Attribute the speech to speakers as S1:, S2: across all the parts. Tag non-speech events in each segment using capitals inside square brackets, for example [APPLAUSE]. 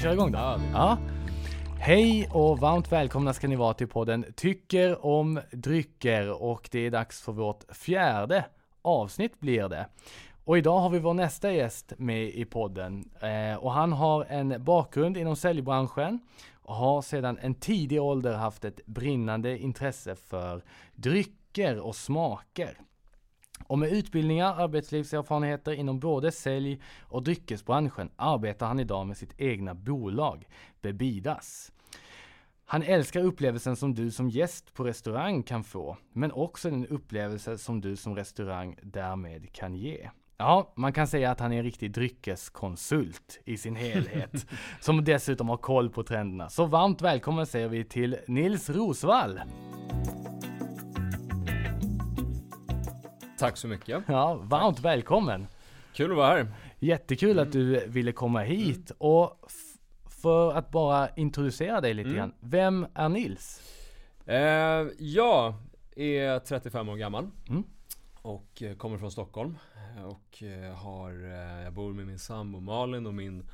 S1: Köra igång då? Ja. Hej och varmt välkomna ska ni vara till podden Tycker om drycker och det är dags för vårt fjärde avsnitt blir det. Och idag har vi vår nästa gäst med i podden eh, och han har en bakgrund inom säljbranschen och har sedan en tidig ålder haft ett brinnande intresse för drycker och smaker. Och med utbildningar, arbetslivserfarenheter inom både sälj och dryckesbranschen arbetar han idag med sitt egna bolag, Bebidas. Han älskar upplevelsen som du som gäst på restaurang kan få, men också den upplevelse som du som restaurang därmed kan ge. Ja, man kan säga att han är en riktig dryckeskonsult i sin helhet, [LAUGHS] som dessutom har koll på trenderna. Så varmt välkommen säger vi till Nils Rosvall.
S2: Tack så mycket.
S1: Ja, varmt välkommen.
S2: Kul att vara här.
S1: Jättekul att du ville komma hit och f- för att bara introducera dig lite
S2: Mm.
S1: grann. Vem är Nils?
S2: Eh, jag är 35 år gammal
S1: Mm.
S2: och eh, kommer från Stockholm. Och eh, har, eh, jag bor med min sambo Malin och min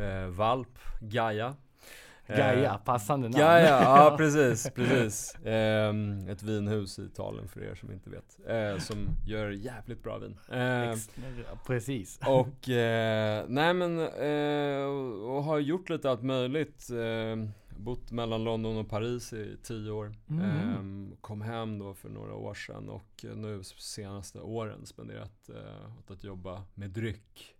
S2: eh, valp Gaia. Eh,
S1: Gaia, passande namn.
S2: Gaia, ja [LAUGHS] precis, precis. Ehm, ett vinhus i Italien för er som inte vet. Eh, som gör jävligt bra vin. Eh,
S1: Ex- Precis.
S2: Och, eh, nej men, och, har gjort lite allt möjligt. Eh, bott mellan London och Paris i tio år.
S1: Mm.
S2: Kom hem då för några år sedan och nu senaste åren spenderat åt att jobba med dryck.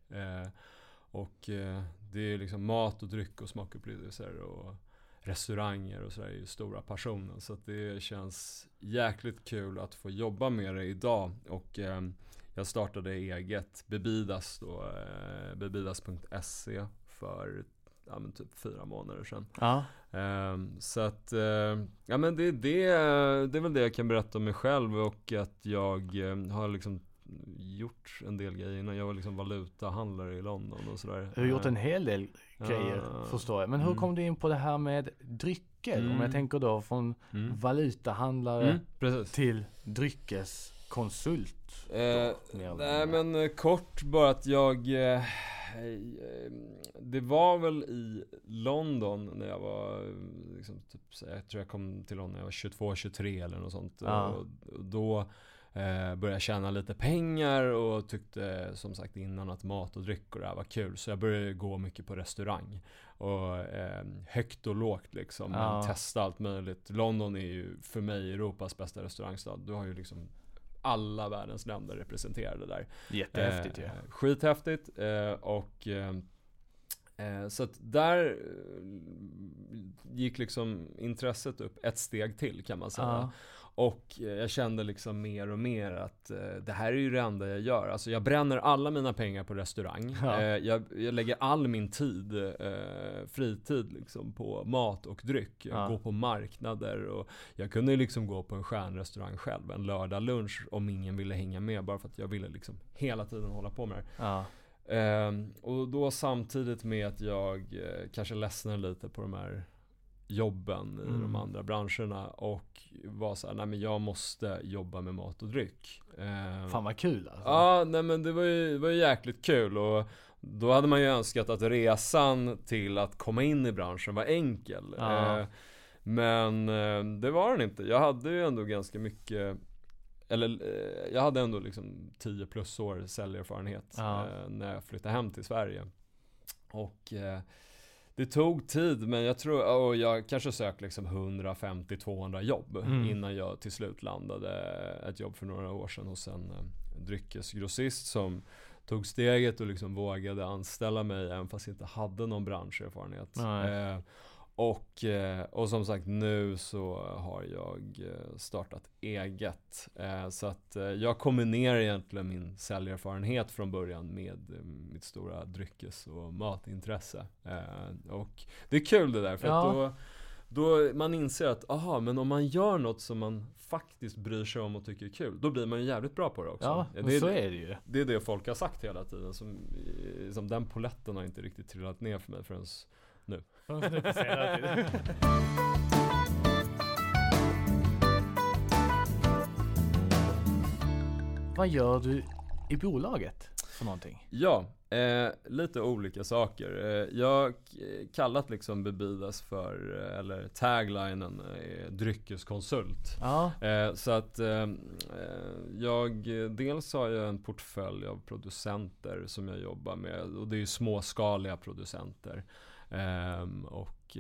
S2: Och eh, det är liksom mat och dryck och smakupplevelser och restauranger och sådär är ju stora passionen. Så det känns jäkligt kul att få jobba med det idag. Och eh, jag startade eget Bebidas då, eh, bebidas.se för ja, men typ fyra månader sedan.
S1: Ja.
S2: Ehm, så att, eh, ja men det, det, det är väl det jag kan berätta om mig själv och att jag eh, har liksom gjort en del grejer innan. Jag var liksom valutahandlare i London och sådär.
S1: Du har gjort en
S2: Eh,
S1: hel del grejer,
S2: Ja.
S1: förstår jag. Men hur
S2: Mm.
S1: kom du in på det här med drycker? Om jag
S2: Mm.
S1: tänker då från
S2: mm.
S1: valutahandlare
S2: Mm,
S1: till dryckeskonsult.
S2: Eh, nej men eh, kort bara att jag eh, Det var väl i London när jag var liksom, typ, jag tror jag kom till London när jag var 22, 23 eller något sånt
S1: Ja.
S2: och, och då eh, började tjäna lite pengar och tyckte som sagt innan att mat och dryck och det här var kul så jag började gå mycket på restaurang och eh, högt och lågt liksom
S1: Ja.
S2: men testa allt möjligt London är ju för mig Europas bästa restaurangstad du har ju liksom alla världens länder representerade där.
S1: Jättehäftigt ju.
S2: Eh, skithäftigt eh, och eh, eh, så att där eh, gick liksom intresset upp ett steg till kan man säga.
S1: Ja.
S2: Och eh, jag kände liksom mer och mer att eh, det här är ju det enda jag gör. Alltså jag bränner alla mina pengar på restaurang.
S1: Ja.
S2: Eh, jag, jag lägger all min tid, eh, fritid liksom på mat och dryck. Jag
S1: Ja.
S2: går på marknader och jag kunde liksom gå på en stjärnrestaurang själv en lördag lunch om ingen ville hänga med bara för att jag ville liksom hela tiden hålla på med det.
S1: Ja.
S2: Ehm, och då samtidigt med att jag eh, kanske ledsnade lite på de här jobben i
S1: Mm.
S2: de andra branscherna och var så här, nej men jag måste jobba med mat och dryck. Ehm,
S1: Fan vad kul alltså.
S2: Ja, nej men det var ju, det var ju jäkligt kul och då hade man ju önskat att resan till att komma in i branschen var enkel.
S1: Ja.
S2: Eh, men eh, det var den inte. Jag hade ju ändå ganska mycket eller eh, jag hade ändå liksom 10 plus år säljerfarenhet
S1: Ja.
S2: eh, när jag flyttade hem till Sverige. Och eh, det tog tid men jag tror, och jag kanske sökte liksom 150-200 jobb
S1: Mm.
S2: innan jag till slut landade ett jobb för några år sedan hos en eh, dryckesgrossist som tog steget och liksom vågade anställa mig även fast jag inte hade någon branscherfarenhet. Eh, och, eh, och som sagt nu så har jag eh, startat eget. Eh, så att jag kombinerar egentligen min säljerfarenhet från början med mitt stora dryckes och matintresse. Och det är kul det där för ja. att då då man inser att, aha, men om man gör något som man faktiskt bryr sig om och tycker är kul, då blir man ju jävligt bra på det också.
S1: Ja, det är, så är det ju.
S2: Det är det folk har sagt hela tiden. Som, som den poletten har inte riktigt trillat ner för mig förrän
S1: Vad gör du i bolaget för någonting?
S2: Ja, Eh, lite olika saker. Eh, jag har kallat liksom Bebidas för, eh, eller taglinen, eh, dryckeskonsult.
S1: Ja.
S2: Eh, så att eh, jag, dels har jag en portfölj av producenter som jag jobbar med och det är ju småskaliga producenter. Och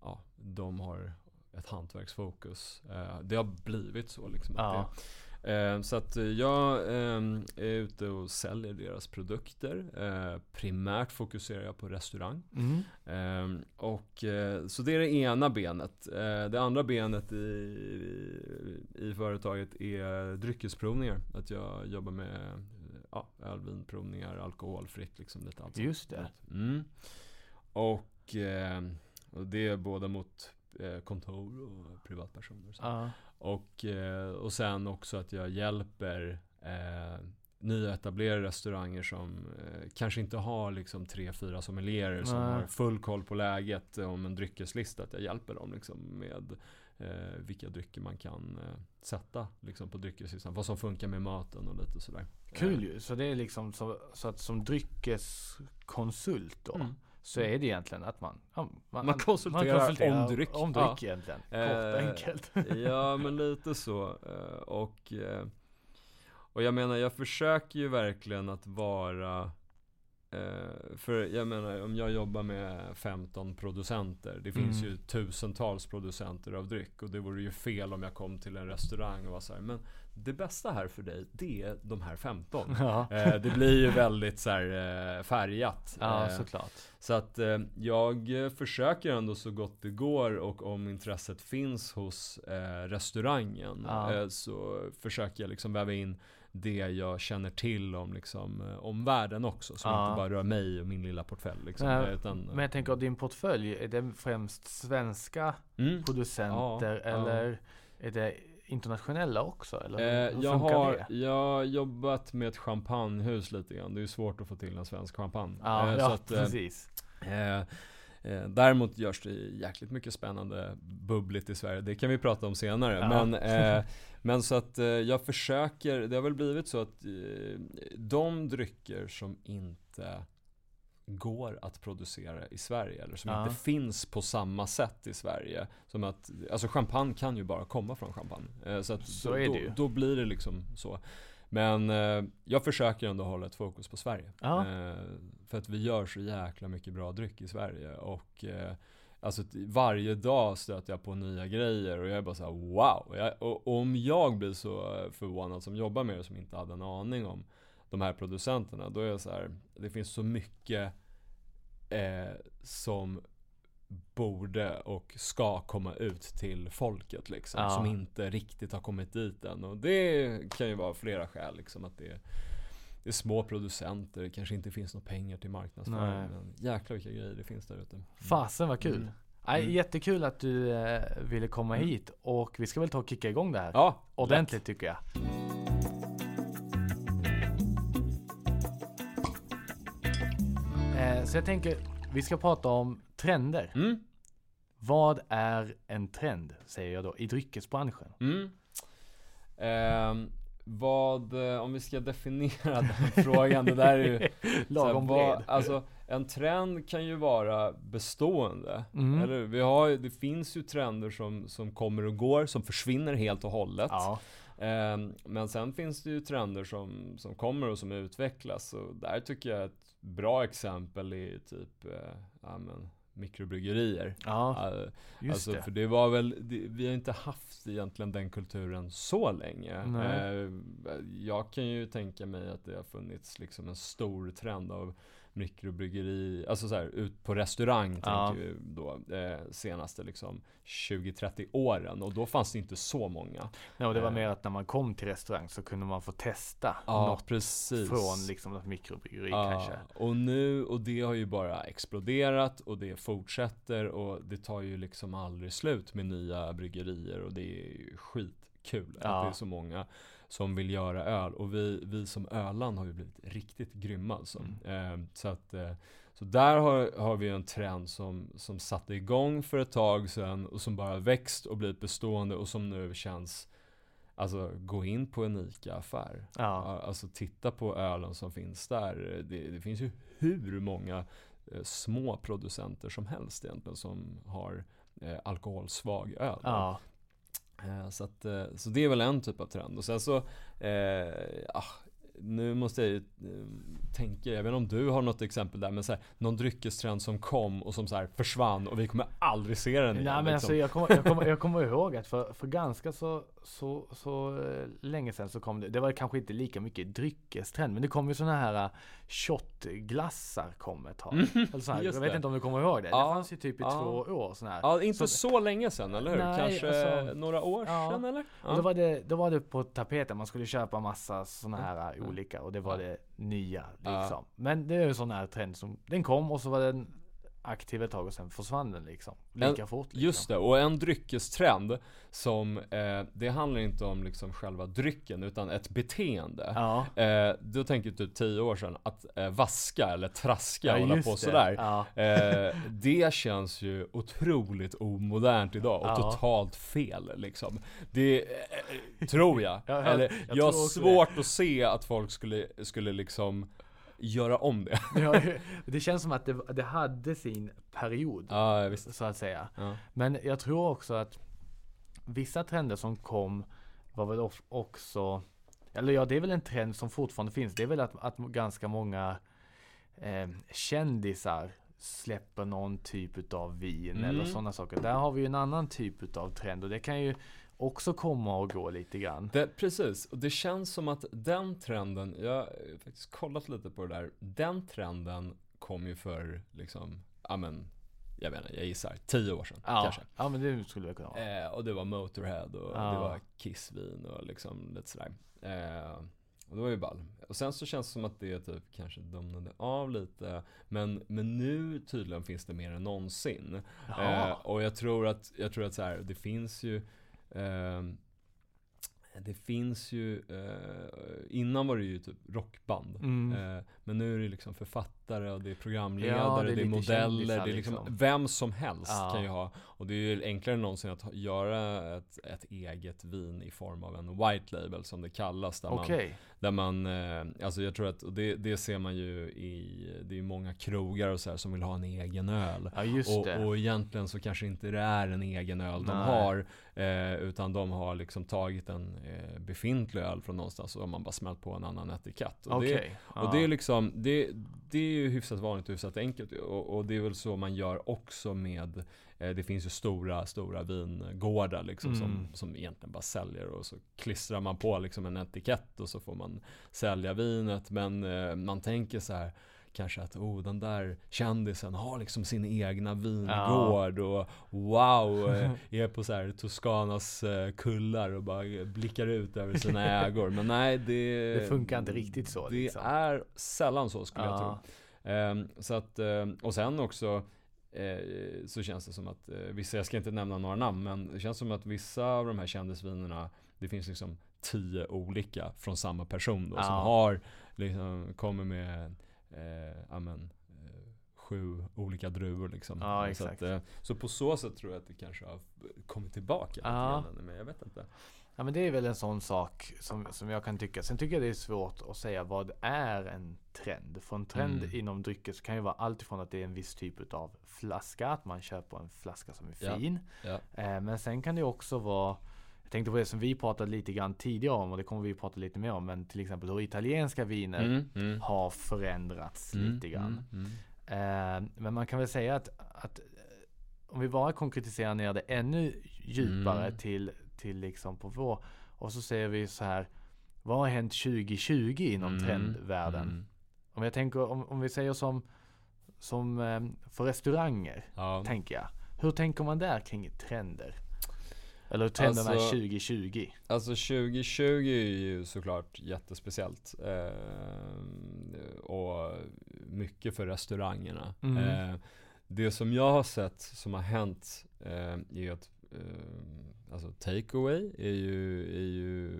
S2: ja, de har ett hantverksfokus. det har blivit så liksom.
S1: Ja.
S2: Det, Eh, så att jag eh, är ute och säljer deras produkter. Eh, primärt fokuserar jag på restaurang.
S1: Mm.
S2: Ehm, och, eh, så det är det ena benet. Eh, det andra benet i, i, i, företaget är dryckesprovningar. Att jag jobbar med ja, ölvinprovningar, alkoholfritt, liksom lite allt
S1: Just det.
S2: Mm. Och, ehm, och det är både mot eh, kontor och privatpersoner. Så.
S1: Uh.
S2: Och, eh, och sen också att jag hjälper eh, nyetablerade restauranger som eh, kanske inte har liksom tre, fyra sommelierer som har full koll på läget om en dryckeslista. Att jag hjälper dem liksom med eh, vilka drycker man kan eh, sätta liksom på dryckeslistan. Vad som funkar med maten och lite sådär.
S1: Kul ju. Så det är liksom så, så att som dryckeskonsult då. Mm så är det egentligen att man
S2: ja, man, man, konsulterar man, konsulterar om dryck.
S1: Om dryck ja. egentligen. Kort och
S2: eh,
S1: enkelt. [LAUGHS]
S2: ja men lite så. Eh, och, eh, och jag menar jag försöker ju verkligen att vara Eh, för jag menar, om jag jobbar med 15 producenter, det finns mm. ju tusentals producenter av dryck och det vore ju fel om jag kom till en restaurang och var så här, men det bästa här för dig, det är de här 15. [LAUGHS]
S1: Ja.
S2: Eh, det blir ju väldigt så här, eh, färgat. [LAUGHS]
S1: Ja, såklart.
S2: Så att jag försöker ändå så gott det går och om intresset finns hos restaurangen
S1: ja.
S2: så försöker jag liksom väva in det jag känner till om, liksom, eh, om världen också. Som ja. inte bara rör mig och min lilla portfölj. Liksom,
S1: Nej, utan, men jag tänker att din portfölj, är det främst svenska mm. producenter ja, eller är det internationella också? Eller
S2: hur, eh, jag har det? Jag har jobbat med ett champagnehus lite grann. Det är svårt att få till en svensk champagne.
S1: Ja, eh, ja att, eh, precis.
S2: Eh, Eh, däremot görs det jäkligt mycket spännande bubbligt i Sverige. Det kan vi prata om senare. Ja. Men, eh, [LAUGHS] men så att eh, jag försöker, det har väl blivit så att eh, de drycker som inte går att producera i Sverige eller som ja. inte finns på samma sätt i Sverige. Som att, alltså champagne kan ju bara komma från champagne. Eh, så att
S1: så
S2: då. Då, då blir det liksom så. Men eh, jag försöker ändå hålla ett fokus på Sverige.
S1: Eh,
S2: för att vi gör så jäkla mycket bra dryck i Sverige. Och eh, alltså varje dag stöter jag på nya grejer och jag är bara såhär wow. Jag, och, och, om jag blir så förvånad som jobbar med det som inte hade en aning om de här producenterna. Då är jag så här, det finns så mycket eh, som borde och ska komma ut till folket liksom. Ja. Som inte riktigt har kommit dit än. Och det kan ju vara flera skäl liksom. Att det är, det är små producenter, det kanske inte finns några pengar till marknadsföring. Men jäklar vilka grejer det finns där ute. Mm.
S1: Fasen vad kul. Mm. Nej, jättekul att du eh, ville komma mm. hit och vi ska väl ta och kicka igång det här.
S2: Ja,
S1: Ordentligt lätt. tycker jag. Eh, så jag tänker, vi ska prata om trender.
S2: Mm.
S1: Vad är en trend, säger jag då, i dryckesbranschen?
S2: Mm. Eh, vad, om vi ska definiera den [LAUGHS] frågan, det där är ju
S1: Lagom bred.
S2: Alltså, en trend kan ju vara bestående.
S1: Mm.
S2: Eller vi har, det finns ju trender som, som kommer och går, som försvinner helt och hållet.
S1: Ja.
S2: Eh, men sen finns det ju trender som, som kommer och som utvecklas. Och där tycker jag ett bra exempel är typ eh, ja, men, mikrobryggerier.
S1: Ja,
S2: just alltså, det. För det var väl, det, vi har inte haft egentligen den kulturen så länge.
S1: Nej.
S2: jag kan ju tänka mig att det har funnits liksom en stor trend av mikrobryggeri, alltså så här, ut på restaurang
S1: Ja.
S2: tänker vi då, eh, senaste liksom 20-30 åren och då fanns det inte så många.
S1: Nej, och det var
S2: Eh.
S1: mer att när man kom till restaurang så kunde man få testa
S2: Ja,
S1: något
S2: precis.
S1: från liksom ett mikrobryggeri
S2: Ja,
S1: kanske.
S2: och nu, och det har ju bara exploderat och det fortsätter och det tar ju liksom aldrig slut med nya bryggerier och det är ju skitkul att
S1: Ja.
S2: det är så många som vill göra öl och vi, vi som Öland har ju blivit riktigt grymma alltså.
S1: Mm.
S2: Eh, så att eh, så där har, har vi en trend som, som satte igång för ett tag sedan och som bara växt och blivit bestående och som nu känns Alltså gå in på en ICA-affär
S1: Ja.
S2: Alltså titta på ölen som finns där. Det, det finns ju hur många eh, små producenter som helst egentligen som har eh, alkoholsvag öl.
S1: Ja.
S2: Eh, så, att, eh, så det är väl en typ av trend. Och sen så, eh, ah, nu måste jag ju eh, tänka, jag vet inte om du har något exempel där, men så här, någon dryckestrend som kom och som så här försvann och vi kommer aldrig se den
S1: Nej
S2: igen.
S1: men
S2: liksom.
S1: alltså jag kommer, jag, kommer, jag kommer ihåg att för, för ganska så, så, så eh, länge sedan så kom det, det var kanske inte lika mycket dryckestrend men det kom ju sådana här eh, shotglassar kom ett tag.
S2: Mm. just
S1: jag vet
S2: det.
S1: inte om du kommer ihåg det?
S2: Ja,
S1: Det fanns ju typ i
S2: ja.
S1: två år sådana här.
S2: Ja, inte
S1: Så-
S2: så, länge sedan, eller hur?
S1: Nej,
S2: Kanske
S1: alltså-
S2: några år
S1: Ja.
S2: sedan eller?
S1: Och då var, det, då var det på tapeten, man skulle köpa massa sådana här
S2: Ja.
S1: Olika och det var det nya liksom. Men det är ju en sån här trend som, den kom och så var den aktiv ett tag och sen försvann den liksom. Lika fort liksom.
S2: Just det, och en dryckestrend som, eh, det handlar inte om liksom själva drycken utan ett beteende.
S1: Ja,
S2: Eh, då tänker jag typ 10 år sedan, att eh, vaska eller traska
S1: ja
S2: och hålla på
S1: det.
S2: sådär.
S1: Ja.
S2: Eh, det känns ju otroligt omodernt idag och totalt fel liksom. Det eh, tror jag. [LAUGHS]
S1: Ja, jag-
S2: eller
S1: jag
S2: jag, har svårt att se att folk skulle, skulle liksom göra om det. [LAUGHS]
S1: Ja, [LAUGHS] det känns som att det, det hade sin period.
S2: Ja.
S1: Så att säga.
S2: Ja.
S1: Men jag tror också att vissa trender som kom var väl också Eller ja, det är väl en trend som fortfarande finns. Det är väl att, att ganska många eh, kändisar släpper någon typ utav vin
S2: Mm.
S1: eller sådana saker. Där har vi ju en annan typ utav trend och det kan ju också komma och gå lite grann.
S2: Det, precis, och det känns som att den trenden, jag har faktiskt kollat lite på det där, den trenden kom ju för liksom, ja men, jag vet inte, jag gissar, tio år sedan
S1: Ja,
S2: kanske.
S1: ja men det skulle det kunna vara.
S2: Eh, och det var Motorhead och
S1: Ja.
S2: det var Kissvin och liksom lite sådär. Eh, och det var ju ball. Och sen så känns det som att det typ kanske domnade av lite. Men, men nu tydligen finns det mer än någonsin. Eh, och jag tror att, jag tror att så här, det finns ju det finns ju, eh, innan var det ju typ rockband.
S1: Mm.
S2: Eh, men nu är det liksom författare och det är programledare,
S1: Ja, det
S2: det
S1: är
S2: är,
S1: lite
S2: modeller, det är liksom,
S1: liksom.
S2: vem som helst
S1: Ja.
S2: kan ju ha. Och det är ju enklare än någonsin att göra ett, ett eget vin i form av en white label som det kallas. Där man,
S1: Okej.
S2: där man, eh, alltså jag tror att, och det, det ser man ju i, det är ju många krogar och så här som vill ha en egen öl.
S1: Ja just det.
S2: Och, och egentligen så kanske inte det är en egen öl de
S1: Nej.
S2: har eh, Utan de har liksom tagit en eh, befintlig öl från någonstans och man bara smält på en annan etikett och, det,
S1: Okej.
S2: och det är liksom Det, det är ju hyfsat vanligt och hyfsat enkelt och, och det är väl så man gör också med eh, Det finns ju stora, stora vingårdar liksom
S1: Mm.
S2: som, som egentligen bara säljer och så klistrar man på liksom en etikett och så får man sälja vinet men eh, man tänker så här Kanske att oh, den där kändisen har liksom sin egna vingård och wow, [LAUGHS] eh, är på så här Toscanas eh, kullar och bara blickar ut över sina [LAUGHS] ägor. Men nej, det,
S1: Det funkar inte riktigt så,
S2: Det
S1: liksom.
S2: är sällan så skulle jag tro. Ehm, så att, ehm, och sen också eh, så känns det som att eh, vissa, jag ska inte nämna några namn, men det känns som att vissa av de här kändisvinerna, det finns liksom tio olika från samma person då, som
S1: Ja.
S2: har, liksom, kommer med, eh, amen, eh, sju olika druvor liksom.
S1: Ja,
S2: så, att, så på så sätt tror jag att det kanske har kommit tillbaka grann, men jag vet inte.
S1: Ja men det är väl en sån sak som, som jag kan tycka. Sen tycker jag det är svårt att säga vad är en trend. För en trend
S2: Mm.
S1: inom drycker så kan ju vara allt ifrån att det är en viss typ av flaska. Att man köper en flaska som är
S2: Ja.
S1: fin.
S2: Ja.
S1: Eh, men sen kan det också vara jag tänkte på det som vi pratade lite grann tidigare om och det kommer vi prata lite mer om. Men till exempel hur italienska viner
S2: Mm, mm.
S1: har förändrats
S2: Mm,
S1: lite grann.
S2: mm, mm.
S1: Eh, men man kan väl säga att, att om vi bara konkretiserar ner det ännu djupare till, till liksom på vår och så ser vi så här Vad har hänt 2020 inom
S2: Mm,
S1: trendvärlden?
S2: mm.
S1: Om jag tänker, om, om vi säger som, som eh, för restauranger,
S2: Ja.
S1: tänker jag. Hur tänker man där kring trender? Eller trenderna
S2: Alltså-
S1: 2020?
S2: Alltså 2020 är ju såklart jättespeciellt. Eh, och mycket för restaurangerna.
S1: Mm.
S2: Eh, det som jag har sett som har hänt eh, är att eh, alltså takeaway är ju, är ju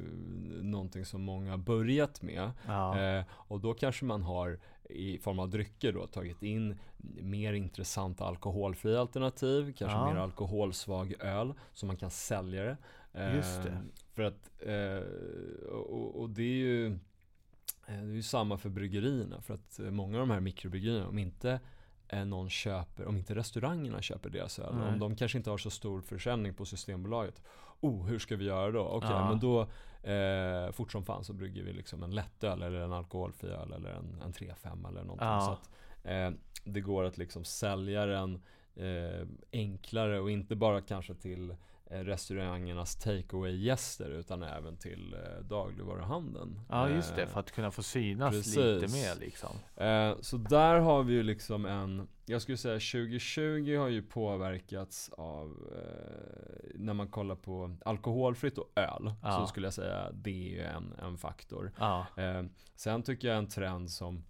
S2: någonting som många börjat med.
S1: Ja.
S2: Eh, och då kanske man har i form av drycker då tagit in mer intressanta alkoholfria alternativ, kanske
S1: Ja.
S2: mer alkoholsvag öl så man kan sälja det. Eh,
S1: Just det.
S2: För att, eh, och, och det är ju eh, det är ju samma för bryggerierna för att många av de här mikrobryggerierna, om inte någon köper, om inte restaurangerna köper deras öl,
S1: Nej.
S2: om de kanske inte har så stor försäljning på Systembolaget. Oh, hur ska vi göra då? Okej,
S1: Ja.
S2: men då eh, fort som fan så brygger vi liksom en lättöl eller en alkoholfri öl eller en, en 3-5 eller någonting.
S1: Ja.
S2: Så att eh, det går att liksom sälja den eh, enklare och inte bara kanske till eh, restaurangernas takeaway gäster utan även till eh, dagligvaruhandeln.
S1: ja, just det.
S2: Eh,
S1: För att kunna få synas
S2: precis.
S1: lite mer liksom.
S2: Eh, så där har vi ju liksom en, jag skulle säga 2020 har ju påverkats av, eh, när man kollar på alkoholfritt och öl,
S1: Ja.
S2: så skulle jag säga det är en, en faktor.
S1: Ja.
S2: Eh, sen tycker jag en trend som,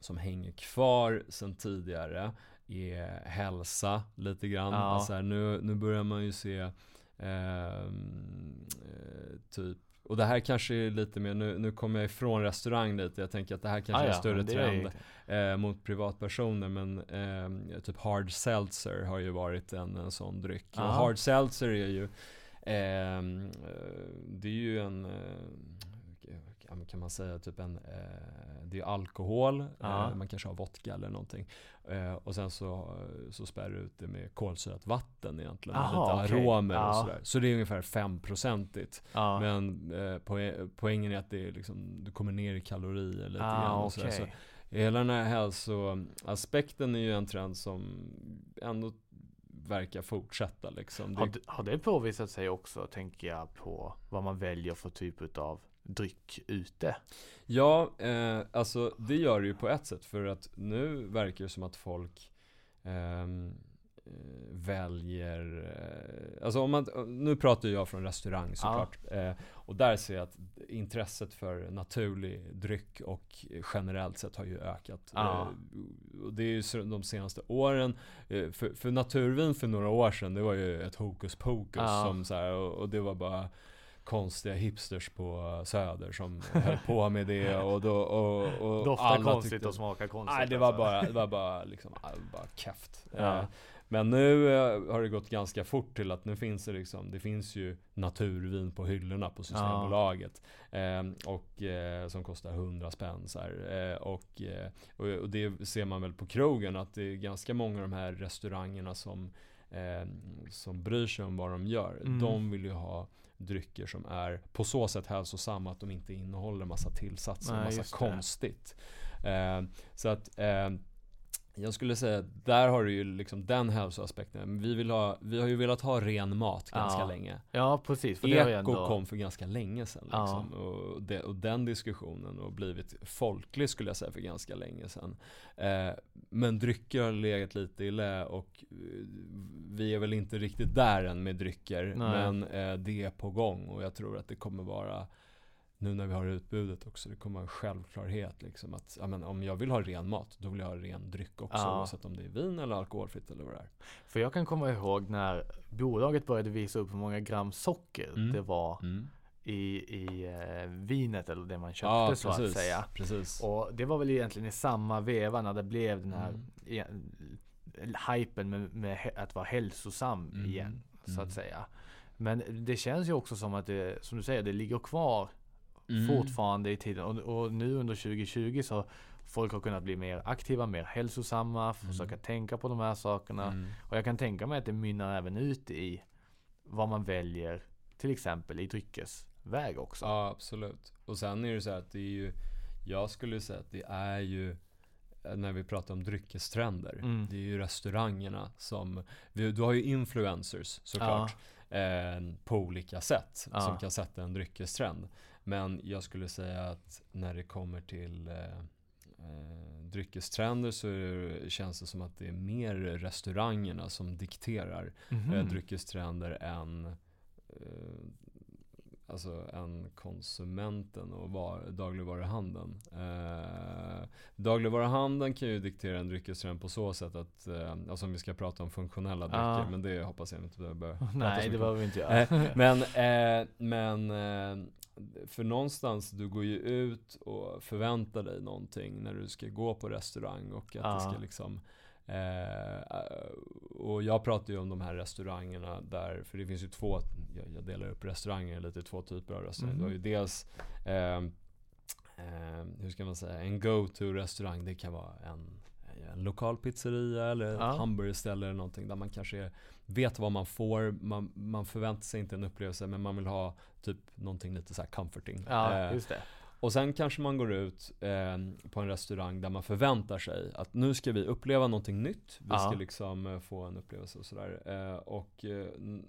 S2: som hänger kvar sen tidigare är hälsa lite grann.
S1: Ja.
S2: Alltså här, nu, nu börjar man ju se ehm, eh, typ och det här kanske är lite mer, nu, nu kommer jag ifrån restaurang lite, jag tänker att det här kanske
S1: Ah,
S2: är en större trend eh, mot privatpersoner men eh, typ hard seltzer har ju varit en, en sån dryck. Och hard seltzer är ju ehm, eh, Det är ju en eh, kan man säga typ en eh, Det är alkohol,
S1: Ja.
S2: eh, man kanske har vodka eller någonting eh, Och sen så, så spär du ut det med kolsyrat vatten egentligen
S1: Aha,
S2: lite aromer och
S1: Ja.
S2: sådär Så det är ungefär 5-procentigt
S1: Ja.
S2: Men eh, poäng, poängen är att det är liksom, du kommer ner i kalorier lite
S1: ah,
S2: grann och sådär.
S1: okej.
S2: Så Hela den här hälsoaspekten är ju en trend som ändå verkar fortsätta liksom.
S1: Har,
S2: Det,
S1: har det påvisat sig också, tänker jag, på vad man väljer för typ av dryck ute?
S2: ja, eh, alltså det gör det ju på ett sätt för att nu verkar det som att folk ehm, eh, väljer, eh, alltså om man, nu pratar jag från restaurang såklart. Eh, och där ser jag att intresset för naturlig dryck och generellt sett har ju ökat.
S1: Ja.
S2: Eh, och det är ju de senaste åren, eh, för, för naturvin för några år sedan, det var ju ett hokus pokus
S1: Ja.
S2: som så här, och, och det var bara konstiga hipsters på Söder som höll på med det och då och, och
S1: Doftar konstigt
S2: tyckte-
S1: och smakar konstigt.
S2: Nej det var
S1: alltså.
S2: bara, det var bara liksom, bara keft.
S1: Ja.
S2: Eh, Men nu eh, har det gått ganska fort till att nu finns det liksom, det finns ju naturvin på hyllorna på Systembolaget. Eh, och som kostar 100 spänn så och, och, det ser man väl på krogen att det är ganska många av de här restaurangerna som som bryr sig om vad de gör.
S1: Mm.
S2: De vill ju ha drycker som är på så sätt hälsosamma att de inte innehåller massa tillsatser och massa konstigt. Eh, så att eh, jag skulle säga att där har du ju liksom den hälsoaspekten. Vi, vill ha, vi har ju velat ha ren mat ganska
S1: Ja.
S2: länge.
S1: Ja, precis. För
S2: Eko
S1: ändå...
S2: kom för ganska länge sedan.
S1: Ja.
S2: Liksom. Och, det, och den diskussionen har blivit folklig skulle jag säga för ganska länge sedan. Eh, men drycker har legat lite i lä och eh, vi är väl inte riktigt där än med drycker.
S1: Nej.
S2: Men eh, det är på gång och jag tror att det kommer vara nu när vi har utbudet också, det kommer vara en självklarhet liksom att ja, men om jag vill ha ren mat, då vill jag ha ren dryck också
S1: Ja.
S2: oavsett om det är vin eller alkoholfritt eller vad det är.
S1: För jag kan komma ihåg när bolaget började visa upp hur många gram socker
S2: Mm.
S1: det var
S2: Mm.
S1: i, i eh, vinet eller det man köpte
S2: Ja,
S1: så att
S2: precis.
S1: säga.
S2: precis.
S1: Och det var väl egentligen i samma veva när det blev den här
S2: Mm.
S1: Hypen med, med att vara hälsosam
S2: Mm.
S1: igen. Så
S2: Mm.
S1: att säga. Men det känns ju också som att det, som du säger, det ligger kvar
S2: Mm.
S1: fortfarande i tiden. Och, och nu under 2020 så folk har kunnat bli mer aktiva, mer hälsosamma, försöka tänka på de här sakerna.
S2: Mm.
S1: Och jag kan tänka mig att det mynnar även ut i vad man väljer, till exempel i dryckesväg också.
S2: Ja, absolut. Och sen är det så här att det är ju, jag skulle säga att det är ju när vi pratar om dryckestrender,
S1: Mm.
S2: det är ju restaurangerna som, vi, du har ju influencers såklart, eh, på olika sätt
S1: Ja.
S2: som kan sätta en dryckestrend. Men jag skulle säga att när det kommer till eh, eh, dryckestrender så känns det som att det är mer restaurangerna som dikterar
S1: Mhm.
S2: eh, dryckestrender än eh, Alltså än konsumenten och var, dagligvaruhandeln. Eh, dagligvaruhandeln kan ju diktera en dryckestrend på så sätt att, eh, alltså om vi ska prata om funktionella drycker,
S1: Ja.
S2: men det hoppas jag inte behöver [LAUGHS] prata
S1: Nej, det behöver vi inte göra.
S2: Eh, [LAUGHS] men, eh, men eh, för någonstans, du går ju ut och förväntar dig någonting när du ska gå på restaurang och att det
S1: Ja.
S2: ska liksom eh, och jag pratar ju om de här restaurangerna där, för det finns ju två, jag, jag delar upp restauranger lite i två typer av restauranger.
S1: Mhm.
S2: Du har ju dels eh, eh, hur ska man säga, en go-to restaurang. Det kan vara en, en lokal pizzeria eller ett
S1: Ja.
S2: hamburgerställe eller någonting där man kanske vet vad man får. Man, man förväntar sig inte en upplevelse men man vill ha typ någonting lite så comforting.
S1: Ja,
S2: Eh,
S1: just det.
S2: Och sen kanske man går ut eh, på en restaurang där man förväntar sig att nu ska vi uppleva någonting nytt. Vi
S1: Ja.
S2: ska liksom eh, få en upplevelse och sådär. Eh, och eh,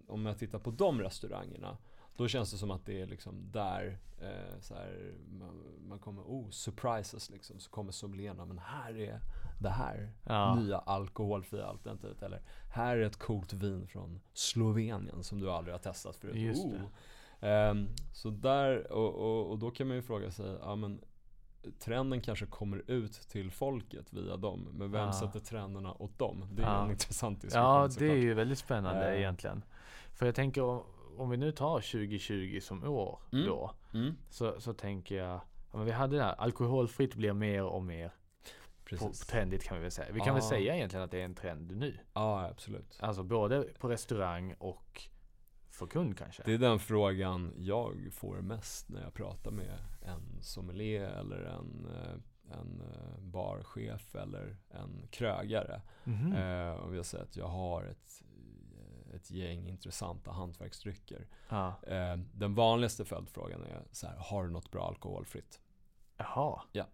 S2: om jag tittar på de restaurangerna då känns det som att det är liksom där eh, så här, man, man kommer, oh surprises liksom. Så kommer sommelierna, men här är det här
S1: Ja.
S2: nya alkoholfria alternativet. Eller här är ett coolt vin från Slovenien som du aldrig har testat förut.
S1: Just
S2: oh. Ehm, så där, och, och, och då kan man ju fråga sig, ja men trenden kanske kommer ut till folket via dem. Men vem
S1: Ja.
S2: sätter trenderna åt dem? Det är
S1: Ja.
S2: en intressant diskussion
S1: Ja, det
S2: såklart.
S1: är ju väldigt spännande
S2: Eh.
S1: egentligen. För jag tänker om, om vi nu tar 2020 som år
S2: Mm.
S1: då.
S2: Mm,
S1: Så, så tänker jag, ja, men vi hade det här, alkoholfritt blir mer och mer på,
S2: precis.
S1: trendigt kan vi väl säga. Vi kan
S2: Ja.
S1: väl säga egentligen att det är en trend nu.
S2: Ja, absolut.
S1: Alltså både på restaurang och för kund kanske.
S2: Det är den frågan jag får mest när jag pratar med en sommelier eller en, eh, en eh, barchef eller en krögare.
S1: Mhm.
S2: Eh, och jag säger att jag har ett, ett gäng intressanta hantverksdrycker.
S1: Ja.
S2: Eh, den vanligaste följdfrågan är så här, har du något bra alkoholfritt?
S1: Jaha.
S2: Ja.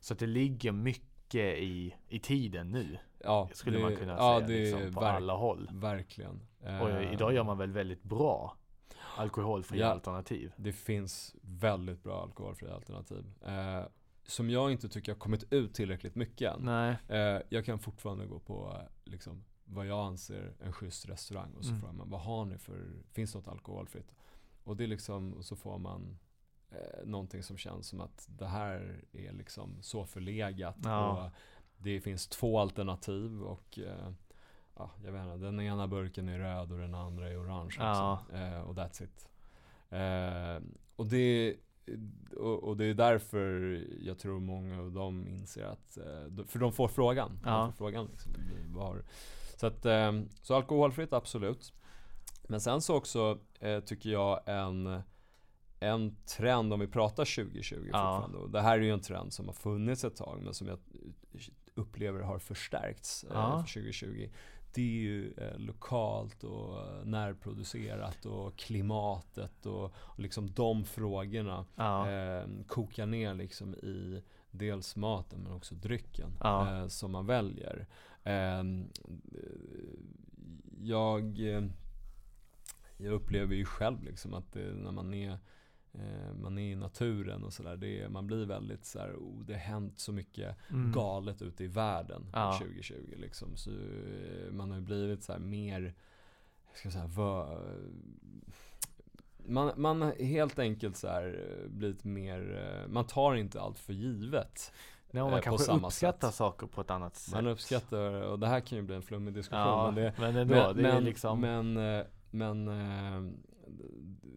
S1: Så det ligger mycket i, i tiden nu.
S2: Ja,
S1: Skulle
S2: det-
S1: man kunna
S2: ja,
S1: säga.
S2: det
S1: liksom, på
S2: verk-
S1: alla håll.
S2: Verkligen.
S1: Och
S2: Eh,
S1: idag gör man väl väldigt bra alkoholfria
S2: Ja.
S1: alternativ.
S2: Det finns väldigt bra alkoholfria alternativ. Eh, som jag inte tycker har kommit ut tillräckligt mycket än. Eh, jag kan fortfarande gå på liksom, vad jag anser en schysst restaurang och så
S1: Mm.
S2: frågar man vad har ni för, finns något alkoholfritt? Och det är liksom, och så får man eh, någonting som känns som att det här är liksom så förlegat
S1: Ja.
S2: och det finns två alternativ och eh, ja, jag vet inte, den ena burken är röd och den andra är orange
S1: Ja.
S2: liksom. eh, och that's it. Eh, och det och, och det är därför jag tror många av dem inser att, eh, för de får frågan.
S1: Ja.
S2: De får frågan liksom, så, att, så alkoholfritt absolut. Men sen så också tycker jag en, en trend om vi pratar 2020
S1: Ja.
S2: fortfarande. Och det här är ju en trend som har funnits ett tag men som jag upplever har förstärkts eh,
S1: Ja.
S2: för 2020. Det är ju eh, lokalt och eh, närproducerat och klimatet och, och liksom de frågorna
S1: Ja.
S2: eh, kokar ner liksom i dels maten men också drycken
S1: Ja.
S2: eh, som man väljer. Eh, jag, eh, jag upplever ju själv liksom att det, när man är eh, man är i naturen och sådär. Man blir väldigt så här, oh, det har hänt så mycket
S1: Mm.
S2: galet ute i världen
S1: Ja.
S2: 2020 liksom. Så eh, man har ju blivit så här mer, jag ska säga, vö, man, man har helt enkelt så här eh, blivit mer, eh, man tar inte allt för givet.
S1: Nej,
S2: eh,
S1: man kanske uppskattar
S2: sätt.
S1: saker på ett annat sätt.
S2: Man uppskattar, och det här kan ju bli en flummig diskussion.
S1: Ja,
S2: men det,
S1: men ändå.
S2: men,
S1: det är
S2: men,
S1: liksom...
S2: men, eh, men eh,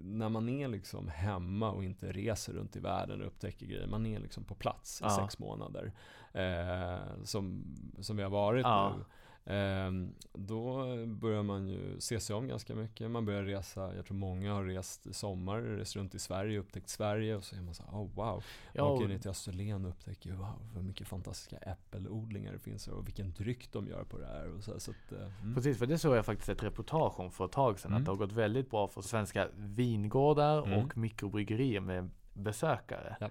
S2: när man är liksom hemma och inte reser runt i världen och upptäcker grejer. Man är liksom på plats i
S1: Ja.
S2: sex månader. Eh, som, som vi har varit
S1: Ja.
S2: nu. Eh, då börjar man ju se sig om ganska mycket. Man börjar resa, jag tror många har rest i sommar, rest runt i Sverige, upptäckt Sverige och så är man så här, oh wow.
S1: Ja,
S2: Man åker ner till Österlen och upptäcker wow, vad mycket fantastiska äppelodlingar det finns och vilken dryck de gör på det här. Och så, här, så att, eh, mm.
S1: Precis, för det såg jag faktiskt ett reportage om för ett tag sedan.
S2: Mm.
S1: Att det har gått väldigt bra för svenska vingårdar
S2: Mm.
S1: och mikrobryggerier med besökare.
S2: Ja.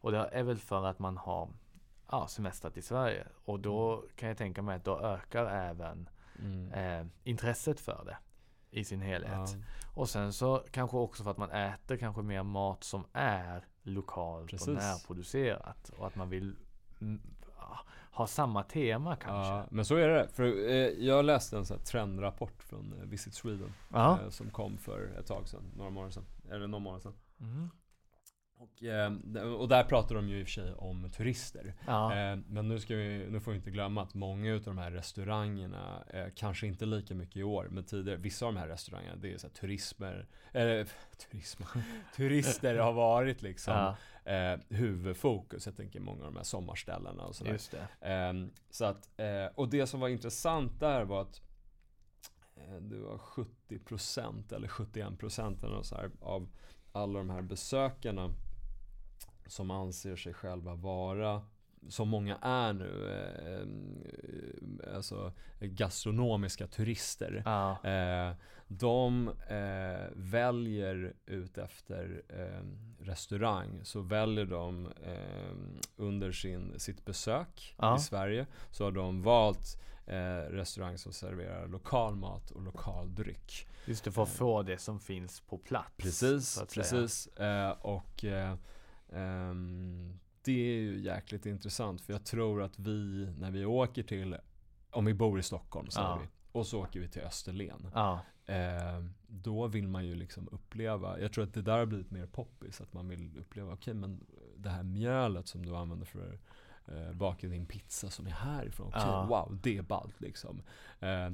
S1: Och det är väl för att man har ja, semestrat i Sverige. Och då kan jag tänka mig att då ökar även
S2: Mm.
S1: eh, intresset för det i sin helhet.
S2: Ja.
S1: Och sen så kanske också för att man äter kanske mer mat som är lokalt
S2: Precis.
S1: och närproducerat. Och att man vill mm, har samma tema kanske.
S2: Ja, men så är det. För eh, jag läste en sån trendrapport från eh, Visit Sweden. Eh, som kom för ett tag sedan, några månader sedan. Eller någon månad sedan.
S1: Mm.
S2: Och, eh, och där pratar de ju i och för sig om turister.
S1: Ja.
S2: Eh, men nu, ska vi, nu får vi inte glömma att många utav de här restaurangerna, eh, kanske inte lika mycket i år, men tidigare, vissa av de här restaurangerna, det är så här turismer, eller [LAUGHS] turismer, [LAUGHS] turister har varit liksom
S1: ja,
S2: eh, huvudfokus. Jag tänker många av de här sommarställena och sådär.
S1: just det.
S2: Ehm, så att, eh, och det som var intressant där var att eh, det var 70% eller 71% eller så här, av alla de här besökarna som anser sig själva vara som många är nu, eh, eh, alltså gastronomiska turister.
S1: Ja.
S2: Eh, de eh, väljer ut efter eh, restaurang så väljer de eh, under sin, sitt besök
S1: Ja.
S2: i Sverige så har de valt restaurang som serverar lokal mat och lokal dryck.
S1: Just det, för att få det som finns på plats.
S2: Precis, precis. Och det är ju jäkligt intressant för jag tror att vi när vi åker till, om vi bor i Stockholm säger
S1: Ja.
S2: vi, och så åker vi till Österlen.
S1: Ja,
S2: Eh, då vill man ju liksom uppleva, jag tror att det där har blivit mer poppis, att man vill uppleva, okej men det här mjölet som du använder för eh, baka din pizza som är härifrån, okej
S1: Ja.
S2: wow, det är ballt liksom. Eh,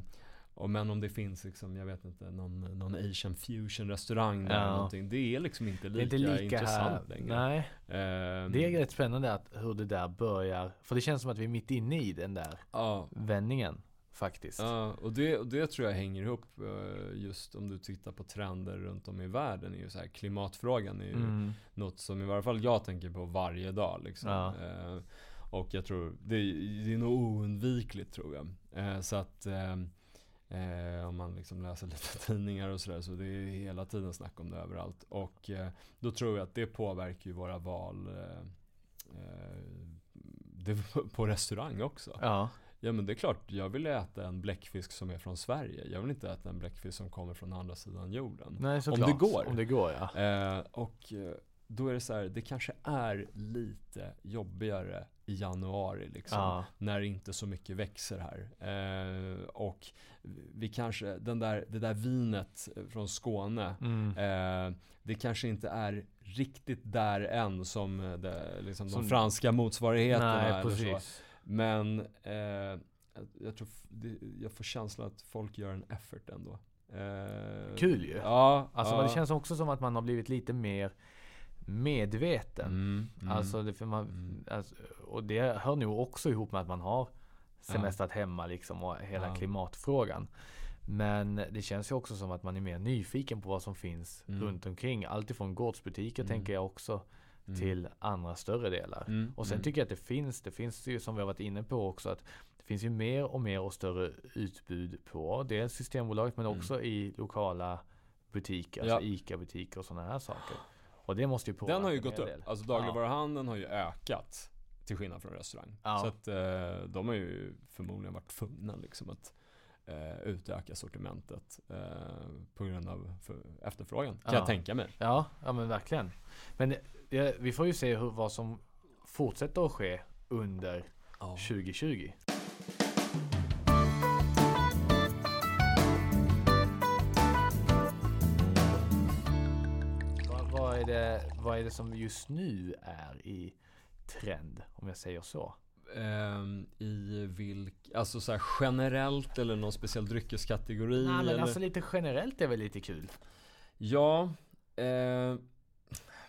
S2: och men om det finns liksom, jag vet inte, någon, någon asian fusion restaurang där
S1: Ja.
S2: eller någonting, det är liksom inte lika,
S1: inte lika
S2: intressant
S1: här.
S2: längre.
S1: Nej,
S2: Eh,
S1: det är rätt spännande att hur det där börjar. För det känns som att vi är mitt inne i den där
S2: ja,
S1: vändningen. Faktiskt.
S2: Ja, och det, och det tror jag hänger ihop eh, just om du tittar på trender runt om i världen. Är ju så här, klimatfrågan är ju
S1: Mm.
S2: något som i varje fall jag tänker på varje dag. Liksom.
S1: Ja.
S2: Eh, och jag tror, det, det är nog oundvikligt tror jag. Eh, så att eh, eh, om man liksom läser [LAUGHS] lite tidningar och sådär så det är hela tiden snack om det överallt. Och eh, då tror jag att det påverkar ju våra val eh, eh, det, [LAUGHS] på restaurang också.
S1: Ja,
S2: Ja men det är klart, jag vill äta en bläckfisk som är från Sverige. Jag vill inte äta en bläckfisk som kommer från andra sidan jorden.
S1: nej såklart.
S2: det går.
S1: Om det går ja.
S2: Eh, och eh, då är det så här, det kanske är lite jobbigare i januari liksom.
S1: Ja,
S2: När inte så mycket växer här. Eh, och vi kanske, den där, det där vinet från Skåne.
S1: mm.
S2: Eh, det kanske inte är riktigt där än som, eh, det, liksom
S1: Som-
S2: de franska motsvarigheterna.
S1: Nej, precis.
S2: Men eh, jag, jag tror det, jag får känslan att folk gör en effort ändå. Eh,
S1: Kul ju.
S2: Ja,
S1: Alltså
S2: ja.
S1: det känns också som att man har blivit lite mer medveten.
S2: Mm, mm,
S1: Alltså, det, man,
S2: Mm.
S1: alltså, och det hör nog också ihop med att man har semestrat hemma liksom och hela
S2: Ja.
S1: klimatfrågan. Men det känns ju också som att man är mer nyfiken på vad som finns
S2: Mm.
S1: runt omkring. Alltifrån gårdsbutiker
S2: Mm.
S1: tänker jag också
S2: mm.
S1: till andra större delar.
S2: Mm,
S1: Och sen
S2: mm.
S1: tycker jag att det finns, det finns ju som vi har varit inne på också att det finns ju mer och mer och större utbud på dels Systembolaget men
S2: Mm.
S1: också i lokala butiker,
S2: Ja.
S1: alltså ICA-butiker och sådana här saker. Och det måste ju påverka
S2: Den har ju gått upp.
S1: del.
S2: Alltså dagligvaruhandeln har ju ökat. Till skillnad från restaurang.
S1: Ja.
S2: Så att eh, de har ju förmodligen varit tvungna liksom att eh, utöka sortimentet eh, på grund av efterfrågan. Kan
S1: Ja.
S2: jag tänka mig.
S1: Ja, ja men verkligen. Men det, vi får ju se hur, vad som fortsätter att ske under 2020. Vad, vad, är det, vad är det som just nu är i trend, om jag säger så?
S2: Ehm, I vilk, alltså så här generellt eller någon speciell dryckeskategori?
S1: Nej men
S2: eller?
S1: alltså lite generellt är väl lite kul?
S2: Ja, eh,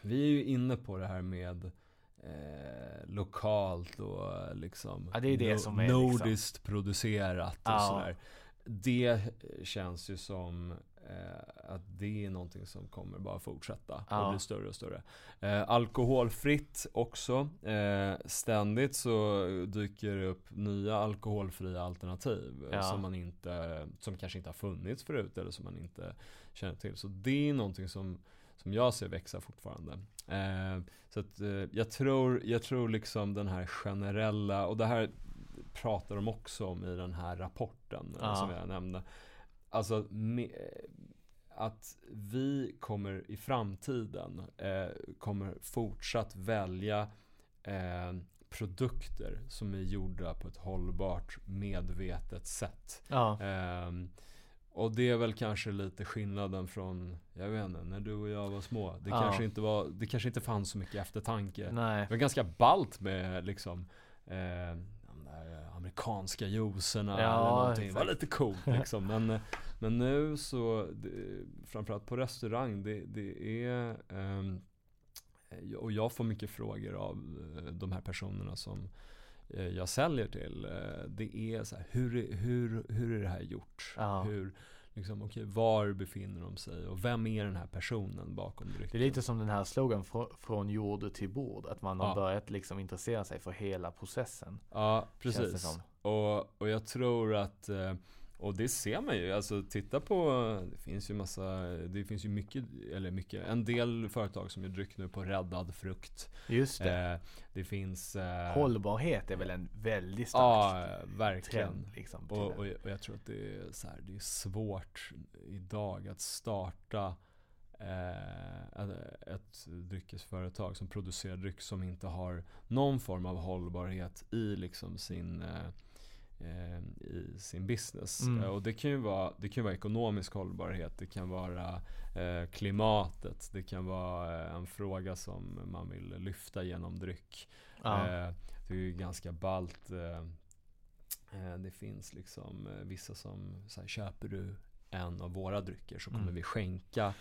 S2: vi är ju inne på det här med eh, lokalt och liksom
S1: Ja, det är det som är liksom-
S2: nordiskt producerat och
S1: Ja.
S2: sådär. Det känns ju som att det är någonting som kommer bara fortsätta
S1: Ja.
S2: och bli större och större. Eh, alkoholfritt också. Eh, ständigt så dyker det upp nya alkoholfria alternativ eh,
S1: Ja.
S2: som man inte, som kanske inte har funnits förut eller som man inte känner till. Så det är någonting som, som jag ser växa fortfarande. Eh, så att eh, jag tror, jag tror liksom den här generella, och det här pratar de också om i den här rapporten eh,
S1: Ja.
S2: som jag nämnde. Alltså att vi kommer i framtiden eh, kommer fortsatt välja eh, produkter som är gjorda på ett hållbart, medvetet sätt.
S1: Ja.
S2: Ehm, och det är väl kanske lite skillnaden från, jag vet inte, när du och jag var små. Det,
S1: Ja.
S2: kanske, inte var, det kanske inte fanns så mycket eftertanke.
S1: Nej.
S2: Det var ganska ballt med liksom eh, amerikanska juicerna
S1: Ja,
S2: eller någonting. Det var lite coolt [LAUGHS] liksom. Men, men nu så, det, framförallt på restaurang, det, det är ehm, och jag får mycket frågor av eh, de här personerna som eh, jag säljer till. Det är så här, hur, hur, hur är det här gjort?
S1: Ja.
S2: Hur, liksom, okej, var befinner de sig? Och vem är den här personen bakom drycken?
S1: Det är lite som den här slogan "Frå- från jord till bord. Att man har
S2: Ja.
S1: börjat liksom intressera sig för hela processen.
S2: Ja, precis. Och, och jag tror att, eh, och det ser man ju, alltså titta på, det finns ju massa, det finns ju mycket, eller mycket, en del företag som gör dryck nu på räddad frukt.
S1: Just det.
S2: Eh, det finns... Eh,
S1: Hållbarhet är väl en väldigt
S2: Ja,
S1: stark
S2: verkligen.
S1: trend. Liksom,
S2: Och, och, och jag tror att det är, så här, det är svårt idag att starta eh, ett- dryckesföretag som producerar dryck som inte har någon form av hållbarhet i liksom sin eh, i sin business.
S1: Mm.
S2: Eh, Och det kan ju vara, det kan vara ekonomisk hållbarhet, det kan vara eh, klimatet, det kan vara eh, en fråga som man vill lyfta genom dryck.
S1: ja.
S2: Eh, det är ju ganska ballt. Eh, eh, det finns liksom vissa som här, köper du en av våra drycker så kommer
S1: Mm.
S2: vi skänka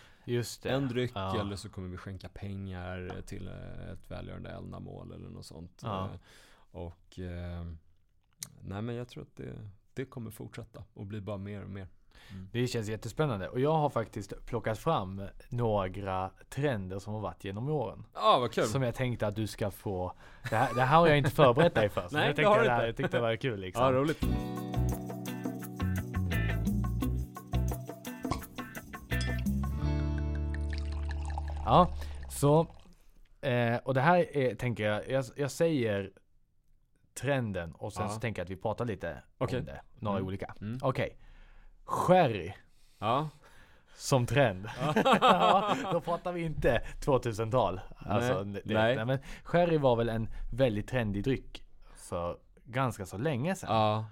S2: en dryck
S1: Ja.
S2: eller så kommer vi skänka pengar till ett välgörande ändamål eller något sånt.
S1: Ja.
S2: Och eh, nej men jag tror att det, det kommer fortsätta och bli bara mer och mer. Mm.
S1: Det känns jättespännande. Och jag har faktiskt plockat fram några trender som har varit genom åren.
S2: Ja ah, vad kul!
S1: Som jag tänkte att du ska få. Det här, det här har jag inte förberett dig för. [LAUGHS]
S2: Nej,
S1: jag,
S2: det
S1: tänkte
S2: har du
S1: det här,
S2: inte.
S1: jag tyckte det var kul [LAUGHS] liksom.
S2: Ja roligt.
S1: Ja, så. Eh, och det här är, tänker jag, jag, jag säger trenden och sen
S2: Ja.
S1: så tänker jag att vi pratar lite
S2: Okej.
S1: om det. Några
S2: Mm.
S1: olika.
S2: Mm.
S1: Okej. Sherry
S2: Ja.
S1: som trend. ja, [LAUGHS] då pratar vi inte 2000-tal. Alltså,
S2: Nej.
S1: det,
S2: Nej.
S1: nej. men sherry var väl en väldigt trendig dryck för ganska så länge sedan.
S2: Ja.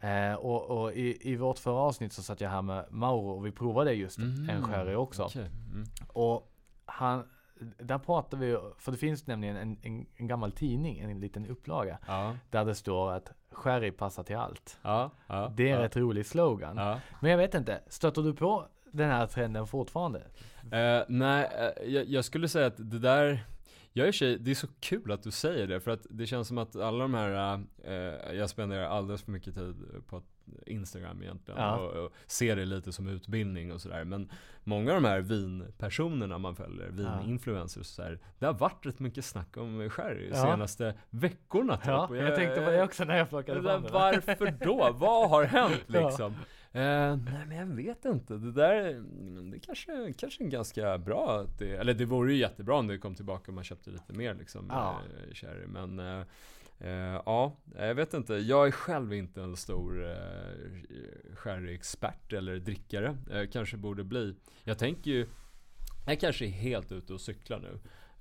S2: ja.
S1: Eh, och och i, i vårt förra avsnitt så satt jag här med Mauro och vi provade just
S2: Mhm.
S1: en sherry också.
S2: Okej. Mm.
S1: Och han, där pratar vi, för det finns nämligen en, en, en gammal tidning, en liten upplaga,
S2: Ja.
S1: där det står att sherry passar till allt.
S2: Ja. ja.
S1: Det är en rätt rolig slogan. Men jag vet inte, stöter du på den här trenden fortfarande?
S2: Eh, nej, eh, jag, jag skulle säga att det där jag är sig, det är så kul att du säger det för att det känns som att alla de här, eh, jag spenderar alldeles för mycket tid på Instagram egentligen
S1: Ja.
S2: och, och ser det lite som utbildning och sådär. Men många av de här vinpersonerna man följer, vininfluencers och sådär. Det har varit rätt mycket snack om sherry
S1: Ja.
S2: senaste veckorna typ.
S1: Ja,
S2: Och
S1: jag tänkte på det också när jag plockade
S2: det
S1: fram den.
S2: varför då? Vad har hänt [LAUGHS]
S1: Ja.
S2: Eh, nej men jag vet inte. Det där, mm, det kanske, kanske är ganska bra att det, eller det vore ju jättebra om det kom tillbaka och man köpte lite mer liksom
S1: Ja.
S2: eh, sherry. Men eh, eh, ja, jag vet inte. Jag är själv inte en stor eh, sherry-expert eller drickare. Eh, kanske borde bli. Jag tänker ju, jag kanske är helt ute och cyklar nu.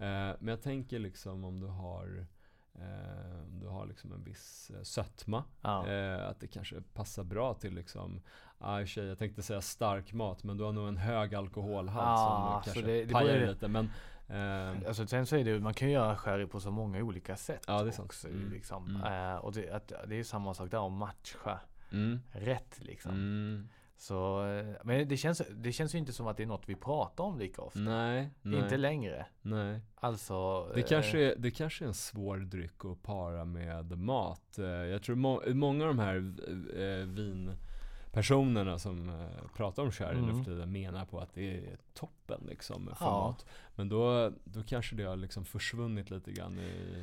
S2: Eh, men jag tänker liksom om du har du har liksom en viss eh, sötma.
S1: Ja.
S2: Eh, att det kanske passar bra till liksom, ah, sig, jag tänkte säga stark mat men du har nog en hög alkoholhalt
S1: Ja,
S2: som
S1: så
S2: kanske
S1: det- det
S2: pajar lite. Men, eh,
S1: Alltså sen så är det man kan ju göra sherry på så många olika sätt
S2: Ja, det är sant.
S1: också,
S2: Mm.
S1: liksom.
S2: Mm.
S1: Eh, och det, att, det är samma sak där, att matcha
S2: mm,
S1: rätt liksom. Så, eh, men det känns, det känns ju inte som att det är något vi pratar om lika ofta.
S2: nej, nej,
S1: Inte längre.
S2: nej.
S1: Alltså.
S2: Det
S1: eh,
S2: kanske, är, det kanske är en svår dryck att para med mat. Eh, Jag tror må, många av de här eh, vinpersonerna som eh, pratar om sherry nu
S1: Mm.
S2: för tiden menar på att det är toppen liksom för
S1: Ja.
S2: Men då, då kanske det har liksom försvunnit lite grann i,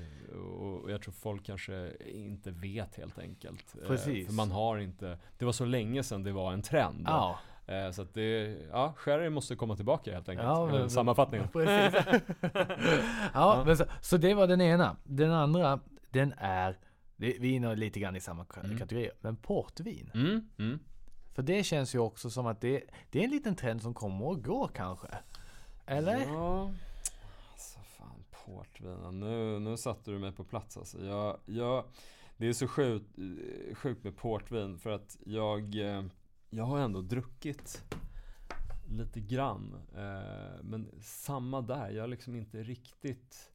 S2: och jag tror folk kanske inte vet helt enkelt. Eh,
S1: Precis.
S2: För man har inte, det var så länge sedan det var en trend.
S1: Ja.
S2: Eh, Så att det, ja, sherry måste komma tillbaka helt enkelt.
S1: Ja, [LAUGHS] [LAUGHS]
S2: Ja,
S1: men-
S2: Sammanfattningen.
S1: Precis. ja, Men så, så det var den ena. Den andra, den är, det, vi är inne lite grann i samma
S2: Mm.
S1: kategori, men portvin.
S2: Mm, mm.
S1: För det känns ju också som att det, det är en liten trend som kommer och går kanske. Eller?
S2: Ja, alltså fan Portvin, nu, nu satte du mig på plats alltså. Jag, jag, det är så sjukt, sjukt med portvin för att jag, eh, jag har ändå druckit lite grann. Eh, men samma där, jag är liksom inte riktigt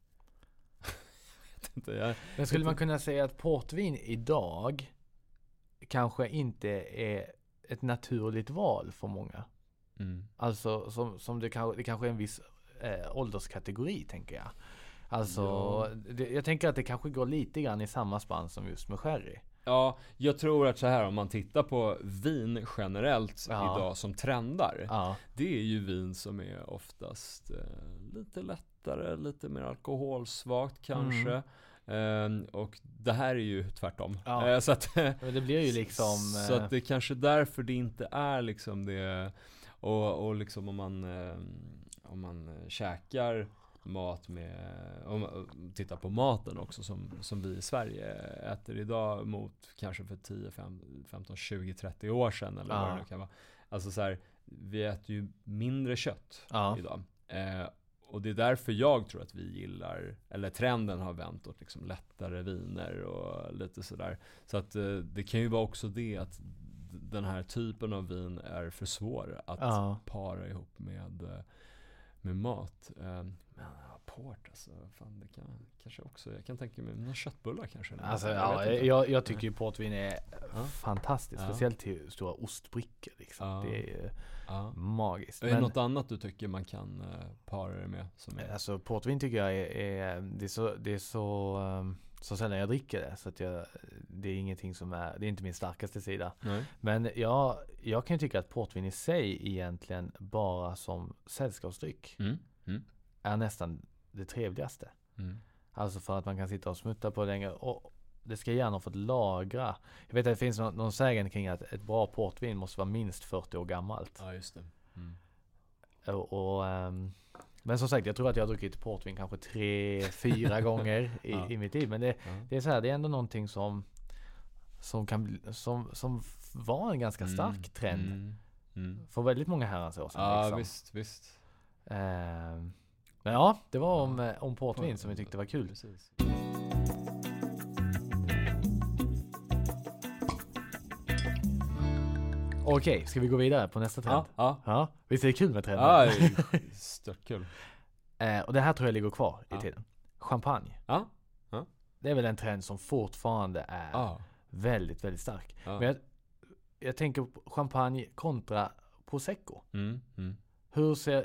S2: [LAUGHS] inte, jag,
S1: Men skulle man kunna säga att portvin idag kanske inte är ett naturligt val för många?
S2: mm.
S1: Alltså som, som det, kanske, det kanske är en viss eh, ålderskategori tänker jag. Alltså,
S2: Ja.
S1: det, jag tänker att det kanske går lite grann i samma spann som just med sherry.
S2: Ja, jag tror att så här om man tittar på vin generellt
S1: Ja.
S2: idag som trendar.
S1: Ja,
S2: Det är ju vin som är oftast eh, lite lättare, lite mer alkoholsvagt kanske. Eh, och det här är ju tvärtom.
S1: Ja.
S2: Eh, så att,
S1: men det blir ju liksom... [LAUGHS]
S2: så
S1: eh,
S2: att det är kanske därför det inte är liksom det. Och, och liksom om man, eh, om man eh, käkar mat med, om tittar på maten också som, som vi i Sverige äter idag mot kanske för 10, 15, 20, 30 år sedan eller vad
S1: Ja.
S2: det nu kan vara. Alltså så här, vi äter ju mindre kött
S1: Ja.
S2: idag. Eh, och det är därför jag tror att vi gillar, eller trenden har vänt åt liksom lättare viner och lite sådär. Så att eh, det kan ju vara också det att den här typen av vin är för svår att
S1: Ja.
S2: para ihop med, eh, med mat. Eh, Men ja, port alltså, fan det kan kanske också, jag kan tänka mig några köttbullar kanske.
S1: Alltså
S2: Jag
S1: ja, jag, jag tycker ju portvin är
S2: Ja.
S1: fantastiskt.
S2: Ja.
S1: Speciellt till stora ostbrickor liksom.
S2: Ja.
S1: Det är
S2: Ja.
S1: magiskt.
S2: Är det
S1: Men-
S2: något annat du tycker man kan eh, para det med? Som är,
S1: Alltså portvin tycker jag är, är det är så, det är så, um, så sällan jag dricker det. Så att jag, det är ingenting som är, det är inte min starkaste sida.
S2: nej?
S1: Men jag, jag kan ju tycka att portvin i sig egentligen bara som sällskapsdryck
S2: Mm. Mm.
S1: är nästan det trevligaste.
S2: Mm.
S1: Alltså för att man kan sitta och smutta på det länge. Och det ska gärna ha fått lagra. Jag vet att det finns någon, någon sägen kring att ett bra portvin måste vara minst 40 år gammalt.
S2: Ja, just det. Mm.
S1: Och, och, ehm, men som sagt, jag tror att jag har druckit portvin kanske tre, fyra [LAUGHS] gånger i,
S2: Ja.
S1: i mitt liv. Men det,
S2: Ja.
S1: det är så här, det är ändå någonting som som kan som, som var en ganska stark
S2: Mm,
S1: trend
S2: Mm. Mm.
S1: för väldigt många herrans år sedan.
S2: Ja,
S1: liksom.
S2: visst, visst.
S1: Ehm, men ja, det var om,
S2: Ja.
S1: eh, om portvin som vi tyckte var kul.
S2: Precis.
S1: Okej, ska vi gå vidare på nästa trend?
S2: Ja, ja.
S1: Ja, visst är det kul med trender?
S2: Ja, [LAUGHS] störtkul.
S1: Eh, och det här tror jag ligger kvar i
S2: Ja.
S1: tiden. Champagne.
S2: Ja.
S1: Det är väl en trend som fortfarande är
S2: Ja.
S1: väldigt, väldigt stark.
S2: ja.
S1: Men jag, jag tänker på champagne kontra prosecco.
S2: Mm, mm.
S1: Hur ser, eh,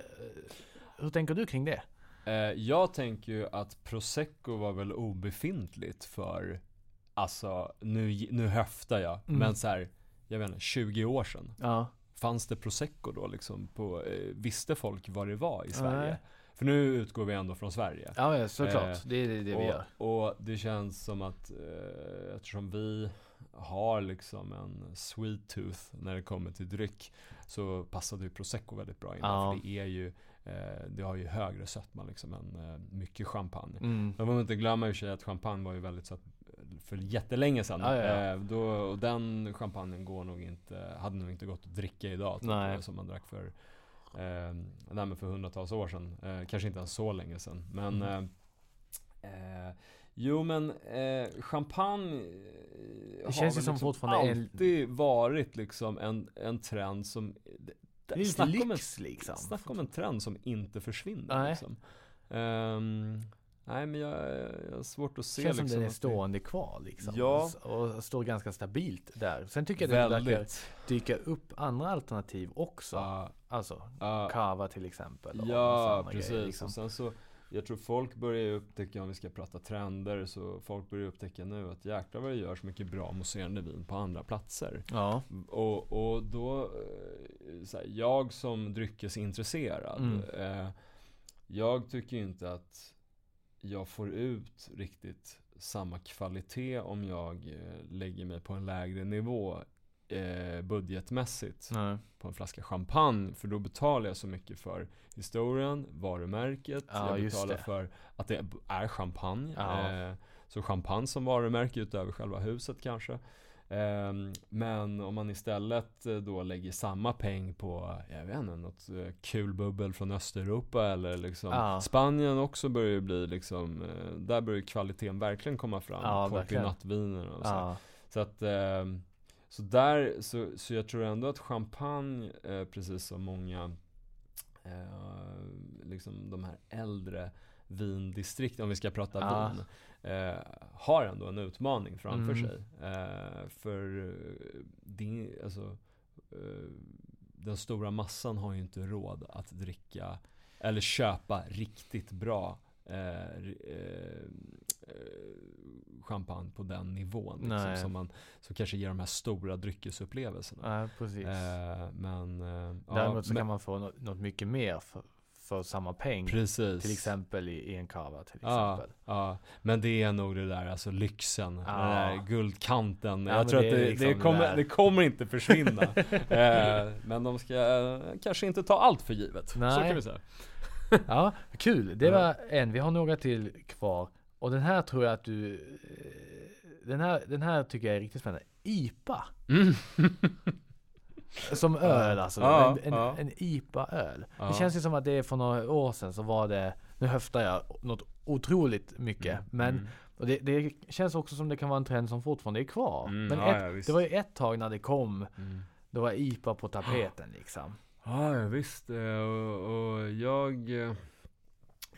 S1: hur tänker du kring det?
S2: Eh, jag tänker ju att prosecco var väl obefintligt för, alltså nu, nu höftar jag,
S1: Mm.
S2: men så här, jag vet inte, 20 år sedan.
S1: Ja,
S2: Fanns det prosecco då liksom på, eh, visste folk vad det var i Sverige?
S1: Nej.
S2: För nu utgår vi ändå från Sverige.
S1: ja ja, såklart.
S2: Eh,
S1: det är det, vi
S2: och,
S1: gör.
S2: och det känns som att eh, eftersom vi har liksom en sweet tooth när det kommer till dryck så passade ju prosecco väldigt bra in.
S1: Ja.
S2: För det är ju, det har ju högre sötma liksom än eh, mycket champagne.
S1: Mm.
S2: Men får man inte glömma i och för sig att champagne var ju väldigt sött för jättelänge sedan.
S1: Ja, ja, ja.
S2: Eh, då, och den champagnen går nog inte, hade nog inte gått att dricka idag. Typ, eh, Som man drack för, eh, för hundratals år sedan. Eh, kanske inte ens så länge sedan. Men
S1: Mm.
S2: eh, eh, Jo men eh, champagne eh, har
S1: känns ju
S2: väl
S1: som
S2: liksom
S1: fortfarande
S2: alltid varit liksom en, en trend som det,
S1: Det är lite
S2: snacka om en-
S1: lyx liksom.
S2: Snacka om en trend som inte försvinner
S1: Nej.
S2: liksom. Ehm, nej men jag, jag har svårt att se
S1: Känns som
S2: liksom
S1: den är
S2: att det-
S1: stående kvar liksom.
S2: Ja.
S1: Och, står ganska stabilt där. Sen tycker jag att det verkar dyka upp andra alternativ också.
S2: Ja,
S1: Alltså,
S2: ja,
S1: kava till exempel.
S2: ja precis.
S1: grejer, liksom.
S2: Och sen så, jag tror folk börjar upptäcka, om vi ska prata trender, så folk börjar upptäcka nu att jäklar vad det gör så mycket bra mousserande vin på andra platser.
S1: Ja.
S2: Och, och då, eh, så här, jag som dryckesintresserad,
S1: Mm.
S2: eh, jag tycker inte att jag får ut riktigt samma kvalitet om jag eh, lägger mig på en lägre nivå eh, budgetmässigt
S1: Nej.
S2: på en flaska champagne. För då betalar jag så mycket för historien, varumärket,
S1: Ja,
S2: jag betalar för att det är champagne.
S1: Ja.
S2: Eh, så champagne som varumärke utöver själva huset kanske. Ehm, men om man istället eh, då lägger samma peng på, jag vet inte, något eh, kul bubbel från Östeuropa eller liksom
S1: Ja.
S2: Spanien också börjar ju bli liksom, eh, där börjar kvaliteten verkligen komma fram.
S1: Ja, verkligen.
S2: nattviner och så. Så att, ehm, så där, så, så jag tror ändå att champagne, eh, precis som många, eh, liksom de här äldre vindistrikten, om vi ska prata
S1: Ja.
S2: vin, eh, har ändå en utmaning framför
S1: Mm.
S2: sig. Eh, för eh, det, alltså, eh, den stora massan har ju inte råd att dricka eller köpa riktigt bra eh, champagne på den nivån. Liksom, som, man, som kanske ger de här stora dryckesupplevelserna.
S1: ja precis.
S2: Eh, men eh,
S1: Däremot så
S2: men,
S1: kan man få något, något mycket mer för, för samma peng.
S2: Precis.
S1: Till exempel i, i en cava till
S2: Ja,
S1: exempel.
S2: ja, men det är nog det där, alltså lyxen,
S1: Ja.
S2: den där guldkanten.
S1: Ja,
S2: jag tror
S1: det
S2: att det,
S1: liksom
S2: det, kommer, det kommer inte försvinna. [LAUGHS] eh, men de ska eh, kanske inte ta allt för givet. Så
S1: Nej.
S2: kan vi säga.
S1: Ja, kul. Det
S2: Ja.
S1: var en. Vi har några till kvar. Och den här tror jag att du... eh, Den här, den här tycker jag är riktigt spännande. IPA.
S2: Mm.
S1: Som [LAUGHS] öl alltså.
S2: Ja,
S1: en, en,
S2: ja.
S1: en IPA-öl.
S2: Ja.
S1: Det känns ju som att det är för några år sedan så var det, nu höftar jag något otroligt mycket.
S2: Mm,
S1: Men
S2: mm.
S1: och det, det känns också som det kan vara en trend som fortfarande är kvar.
S2: Mm,
S1: Men ett, det var ju ett tag när det kom,
S2: Mm.
S1: då var IPA på tapeten liksom.
S2: Ja, ja visst. eh, Och, och jag, eh,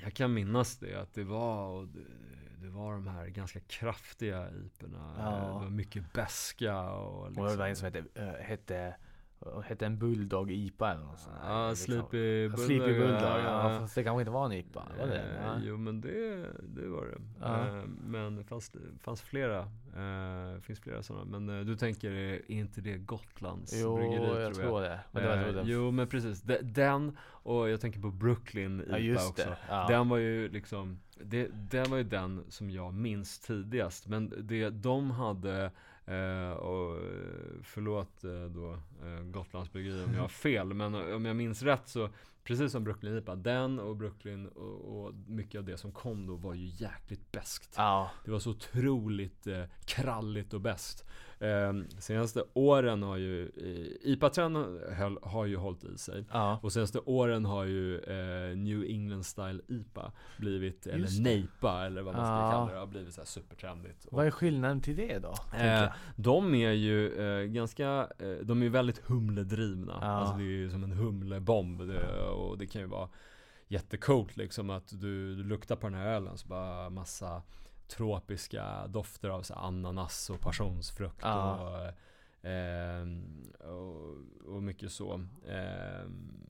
S2: jag kan minnas det, att det var, och det, det var de här ganska kraftiga iporna.
S1: Ja.
S2: Det var mycket beska och liksom.
S1: Och det var en som hette, äh, hette, hette en Bulldog IPA eller något sånt
S2: Ja,
S1: liksom.
S2: Sleepy Bulldog.
S1: Sleepy Bulldog, ja. Fast det kanske inte var en IPA, var det?
S2: Eh,
S1: Ja.
S2: Jo men det, det var det.
S1: Ja.
S2: Eh, men det fanns, fanns flera, eh, finns flera sådana. Men eh, du tänker, är inte det Gotlands
S1: Jo,
S2: bryggeri
S1: jag tror det. Men det var
S2: Eh,
S1: den,
S2: jo men precis, De, den och jag tänker på Brooklyn IPA
S1: ja
S2: också.
S1: Ja.
S2: Den var ju liksom, det, den var ju den som jag minns tidigast. Men det de hade, eh, och eh, förlåt eh, då eh, Gotlandsbryggeri om jag har fel. Men om jag minns rätt så, precis som Brooklyn IPA, den och Brooklyn och, och mycket av det som kom då var ju jäkligt beskt.
S1: ja.
S2: Det var så otroligt eh, kralligt och bäst. Eh, senaste åren har ju, eh, IPA-trenden har ju hållit i sig.
S1: ja.
S2: Och senaste åren har ju eh, New England Style IPA blivit,
S1: Just
S2: eller. NEIPA eller vad man ska
S1: Ja.
S2: kalla det, har blivit så här supertrendigt. Och,
S1: Vad är skillnaden till det då?
S2: eh, de är ju eh, ganska, eh, de är väldigt humledrivna. Alltså det är ju som en humlebomb. Det, och det kan ju vara jättecoolt liksom att du, du luktar på den här ölen så bara massa tropiska dofter av så ananas och passionsfrukt
S1: Ja.
S2: och, ehm, och, och mycket så. Ehm,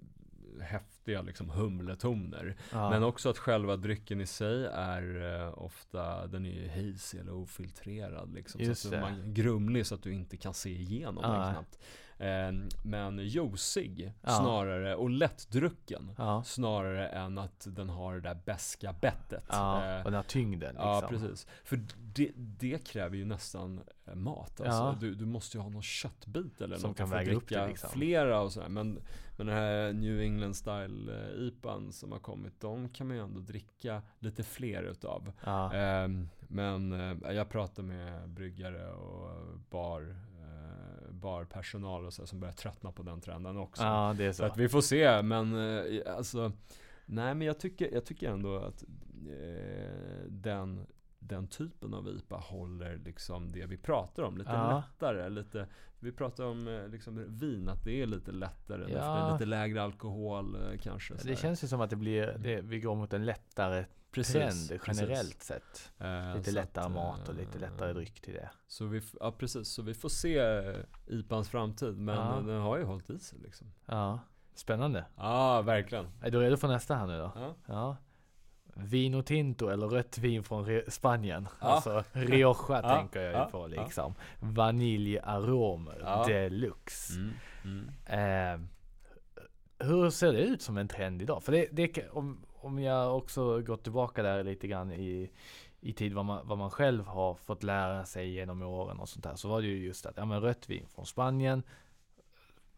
S2: häftiga liksom humletoner.
S1: Ja.
S2: Men också att själva drycken i sig är eh, ofta, den är ju hazy eller ofiltrerad liksom.
S1: Just
S2: så att man grumlig så att du inte kan se igenom
S1: Ja.
S2: den knappt. Eh, men juicig
S1: Ja.
S2: snarare och lättdrucken.
S1: ja.
S2: Snarare än att den har det där beska bettet.
S1: ja.
S2: Eh,
S1: Och den här tyngden liksom.
S2: Ja, precis. För det, det kräver ju nästan eh, mat. Alltså,
S1: Ja.
S2: du, du måste ju ha någon köttbit eller
S1: Som
S2: något
S1: kan
S2: för att
S1: väga upp det, liksom.
S2: flera och sådär. Men, men den här New England style IPAn som har kommit, de kan man ju ändå dricka lite fler utav.
S1: Ja.
S2: Ehm, men eh, jag pratar med bryggare och bar, eh, barpersonal och så, som börjar tröttna på den trenden också.
S1: ja, det är
S2: Så
S1: så.
S2: att vi får se, men eh, alltså Nej men jag tycker, jag tycker ändå att eh, den, den typen av IPA håller liksom det vi pratar om lite
S1: Ja.
S2: lättare. Lite, vi pratar om eh, liksom vin, att det är lite lättare.
S1: Ja.
S2: Är lite lägre alkohol eh, kanske.
S1: Det känns ju som att det blir, det, vi går mot en lättare
S2: Precis,
S1: trend
S2: precis.
S1: generellt sett.
S2: Eh,
S1: Lite lättare
S2: att,
S1: mat och lite
S2: eh,
S1: lättare dryck till det.
S2: Så vi, ja precis, så vi får se eh, IPAns framtid. Men
S1: Ja.
S2: den har ju hållit i sig liksom.
S1: Ja, spännande.
S2: Ja, verkligen.
S1: Är du redo för nästa här nu då?
S2: Ja.
S1: Ja. Vino Tinto eller rött vin från Re- Spanien.
S2: Ja.
S1: Alltså Rioja [LAUGHS]
S2: Ja,
S1: tänker jag ju på liksom. Vaniljaromer
S2: Ja.
S1: deluxe.
S2: Mm, mm.
S1: Eh, hur ser det ut som en trend idag? För det, det om, om jag också gått tillbaka där lite grann i, i tid vad man, vad man själv har fått lära sig genom åren och sånt där. Så var det ju just att, ja men rött vin från Spanien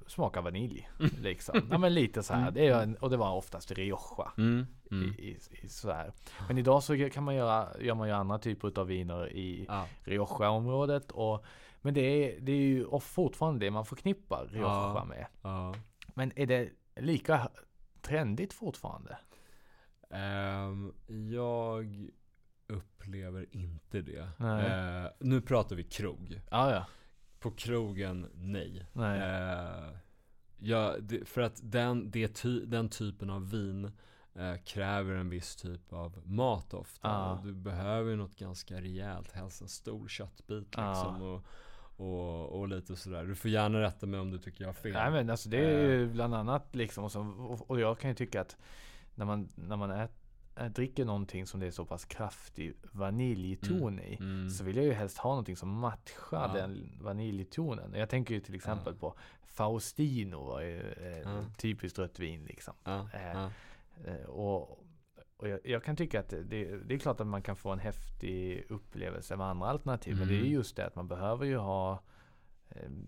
S1: smakar vanilj. Liksom. Ja men lite så här. Det är, en- och det var oftast Rioja.
S2: Mm, mm.
S1: I, i, i så här. Men idag så kan man göra, gör man ju andra typer av viner i
S2: Ja.
S1: Rioja-området och Men det är, det är ju fortfarande det man förknippar Rioja
S2: Ja.
S1: med.
S2: Ja.
S1: Men är det lika trendigt fortfarande?
S2: Ehm, jag upplever inte det. Eh, nu pratar vi krog.
S1: Ja, ja.
S2: På krogen, nej.
S1: Nej.
S2: Eh, ja, för att den, ty, den typen av vin eh, kräver en viss typ av mat ofta.
S1: Ja.
S2: Du behöver ju något ganska rejält, helst en stor köttbit liksom. Och, och, och lite sådär. Du får gärna rätta mig om du tycker jag har fel.
S1: Nej men alltså det är ju bland annat liksom och, så, och, och jag kan ju tycka att när man, när man ät, ä, dricker någonting som det är så pass kraftig vaniljton i
S2: Mm.
S1: så vill jag ju helst ha någonting som matchar
S2: Ja.
S1: den vaniljtonen. Jag tänker ju till exempel
S2: Ja.
S1: på Faustino var ju eh,
S2: Ja.
S1: typiskt rött vin liksom. Eh. Eh, Och, och jag, jag kan tycka att det, det är klart att man kan få en häftig upplevelse med andra alternativ. Men det är
S2: Mm.
S1: just det att man behöver ju ha eh,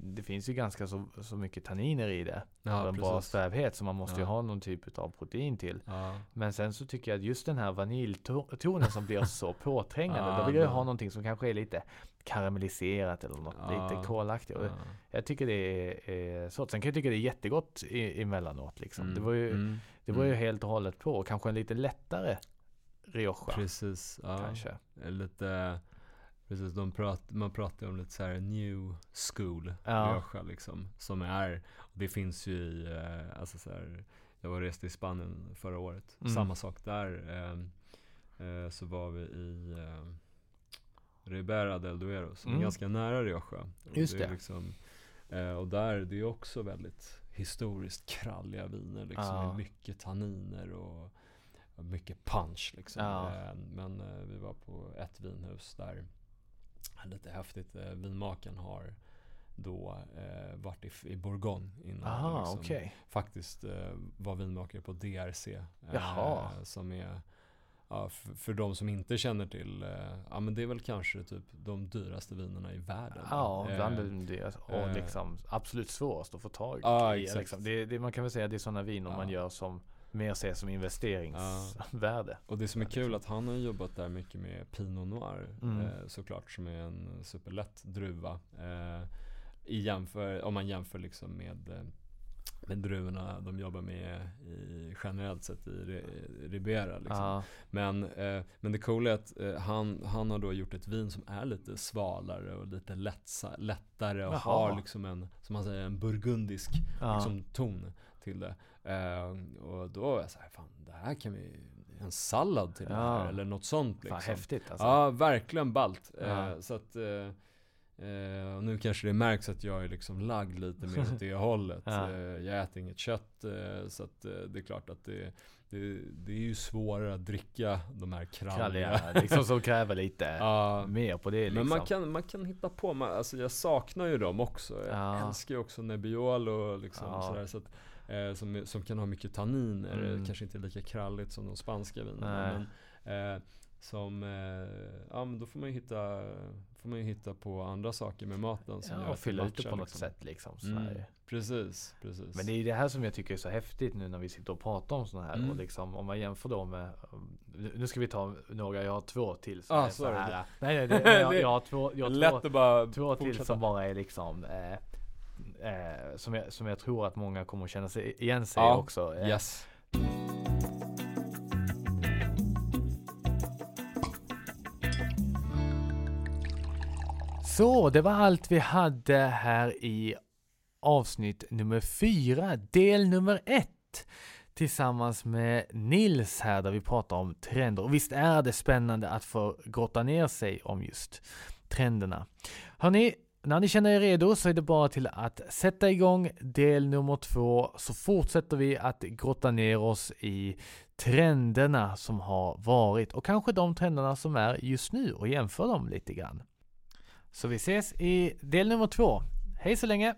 S1: det finns ju ganska så, så mycket tanniner i det.
S2: Ja,
S1: och en bra
S2: precis.
S1: strävhet så man måste ju
S2: Ja.
S1: ha någon typ av protein till.
S2: Ja.
S1: Men sen så tycker jag att just den här vaniljtonen som blir så [LAUGHS] påträngande.
S2: Ja,
S1: då vill jag ju ha någonting som kanske är lite karamelliserat eller något lite kolaktigt. Jag tycker det är, är så. Sen kan jag tycka det är jättegott i, emellanåt liksom.
S2: Mm.
S1: Det var ju,
S2: Mm.
S1: det var ju
S2: Mm.
S1: helt och hållet på. Kanske en lite lättare Rioja.
S2: Precis.
S1: Kanske.
S2: Lite, precis, de prat, man pratar ju om lite så här new school
S1: Ja.
S2: Rioja liksom. Som är, och det finns ju i, eh, alltså så här, jag var reste i Spanien förra året.
S1: Mm.
S2: Samma sak där. ehm, eh, så var vi i eh, Ribera del Duero som
S1: Mm.
S2: är ganska nära Rioja.
S1: Just
S2: är
S1: det.
S2: Liksom, eh, och där, det är också väldigt historiskt kralliga viner liksom.
S1: Ja.
S2: Med mycket tanniner och och mycket punch liksom.
S1: Ja.
S2: Eh, Men eh, vi var på ett vinhus där, lite häftigt, eh, vinmakaren har då eh, varit i, i Bourgogne innan.
S1: Aha,
S2: liksom,
S1: okej.
S2: Faktiskt eh, var vinmakare på DRC. Eh. Som är, ja, för, för de som inte känner till, eh, ja men det är väl kanske typ de dyraste vinerna i världen.
S1: Ja,
S2: Eh,
S1: bland det. Och
S2: eh,
S1: liksom absolut svårast att få tag
S2: Ja,
S1: i.
S2: exakt.
S1: Liksom. Det, det, man kan väl säga att det är sådana viner
S2: Ja.
S1: man gör som mer ses som investeringsvärde.
S2: Och det som är
S1: Ja,
S2: kul
S1: liksom.
S2: att han har jobbat där mycket med Pinot Noir
S1: Mm.
S2: eh, såklart som är en superlätt druva. Eh, i jämför, om man jämför liksom med, eh, med druvorna de jobbar med i, generellt sett i Ri- Ribera. Liksom.
S1: Ja,
S2: Men, eh, men det coola är att eh, han, han har då gjort ett vin som är lite svalare och lite lättsa, lättare och
S1: Jaha.
S2: har liksom en, som man säger, en burgundisk
S1: ja.
S2: liksom, ton till det. Eh, och då var jag såhär, fan det här kan vi, en sallad till det
S1: Ja.
S2: här eller något sånt liksom.
S1: Fan häftigt alltså.
S2: Ja, verkligen ballt. Eh,
S1: Ja.
S2: så att, och nu kanske det märks att jag är liksom lagd lite mer åt det hållet. [LAUGHS]
S1: Ja.
S2: Eh, jag äter inget kött, så att det är klart att det, det, det är ju svårare att dricka de här kralliga.
S1: Kralliga, liksom som kräver lite [LAUGHS] mer på det liksom.
S2: Men man kan, man kan hitta på, man, alltså jag saknar ju dem också. Jag
S1: Ja.
S2: älskar ju också Nebbiolo och liksom sådär. Så att, eh, som, som kan ha mycket tanniner,
S1: Mm.
S2: kanske inte lika kralligt som de spanska vinerna. Men, eh, som, eh, ja men då får man ju hitta, får man hitta på andra saker med maten som
S1: ja,
S2: gör
S1: och fylla ut det på något
S2: liksom.
S1: sätt liksom.
S2: Mm. Precis, precis.
S1: Men det är det här som jag tycker är så häftigt nu när vi sitter och pratar om sådana här.
S2: Mm.
S1: Och liksom, om man jämför då med, nu ska vi ta några, jag har två till som
S2: Ah,
S1: är så här. [LAUGHS] Nej, nej, det, jag, jag har två, jag har två, två till som bara är liksom eh, eh, som, jag, som jag tror att många kommer att känna sig igen sig
S2: Ja,
S1: också. Eh,
S2: Yes.
S1: Så, det var allt vi hade här i avsnitt nummer fyra, del nummer ett. Tillsammans med Nils här där vi pratar om trender. Och visst är det spännande att få grotta ner sig om just trenderna. Hörni, när ni känner er redo så är det bara till att sätta igång del nummer två så fortsätter vi att grotta ner oss i trenderna som har varit och kanske de trenderna som är just nu och jämför dem lite grann. Så vi ses i del nummer två. Hej så länge!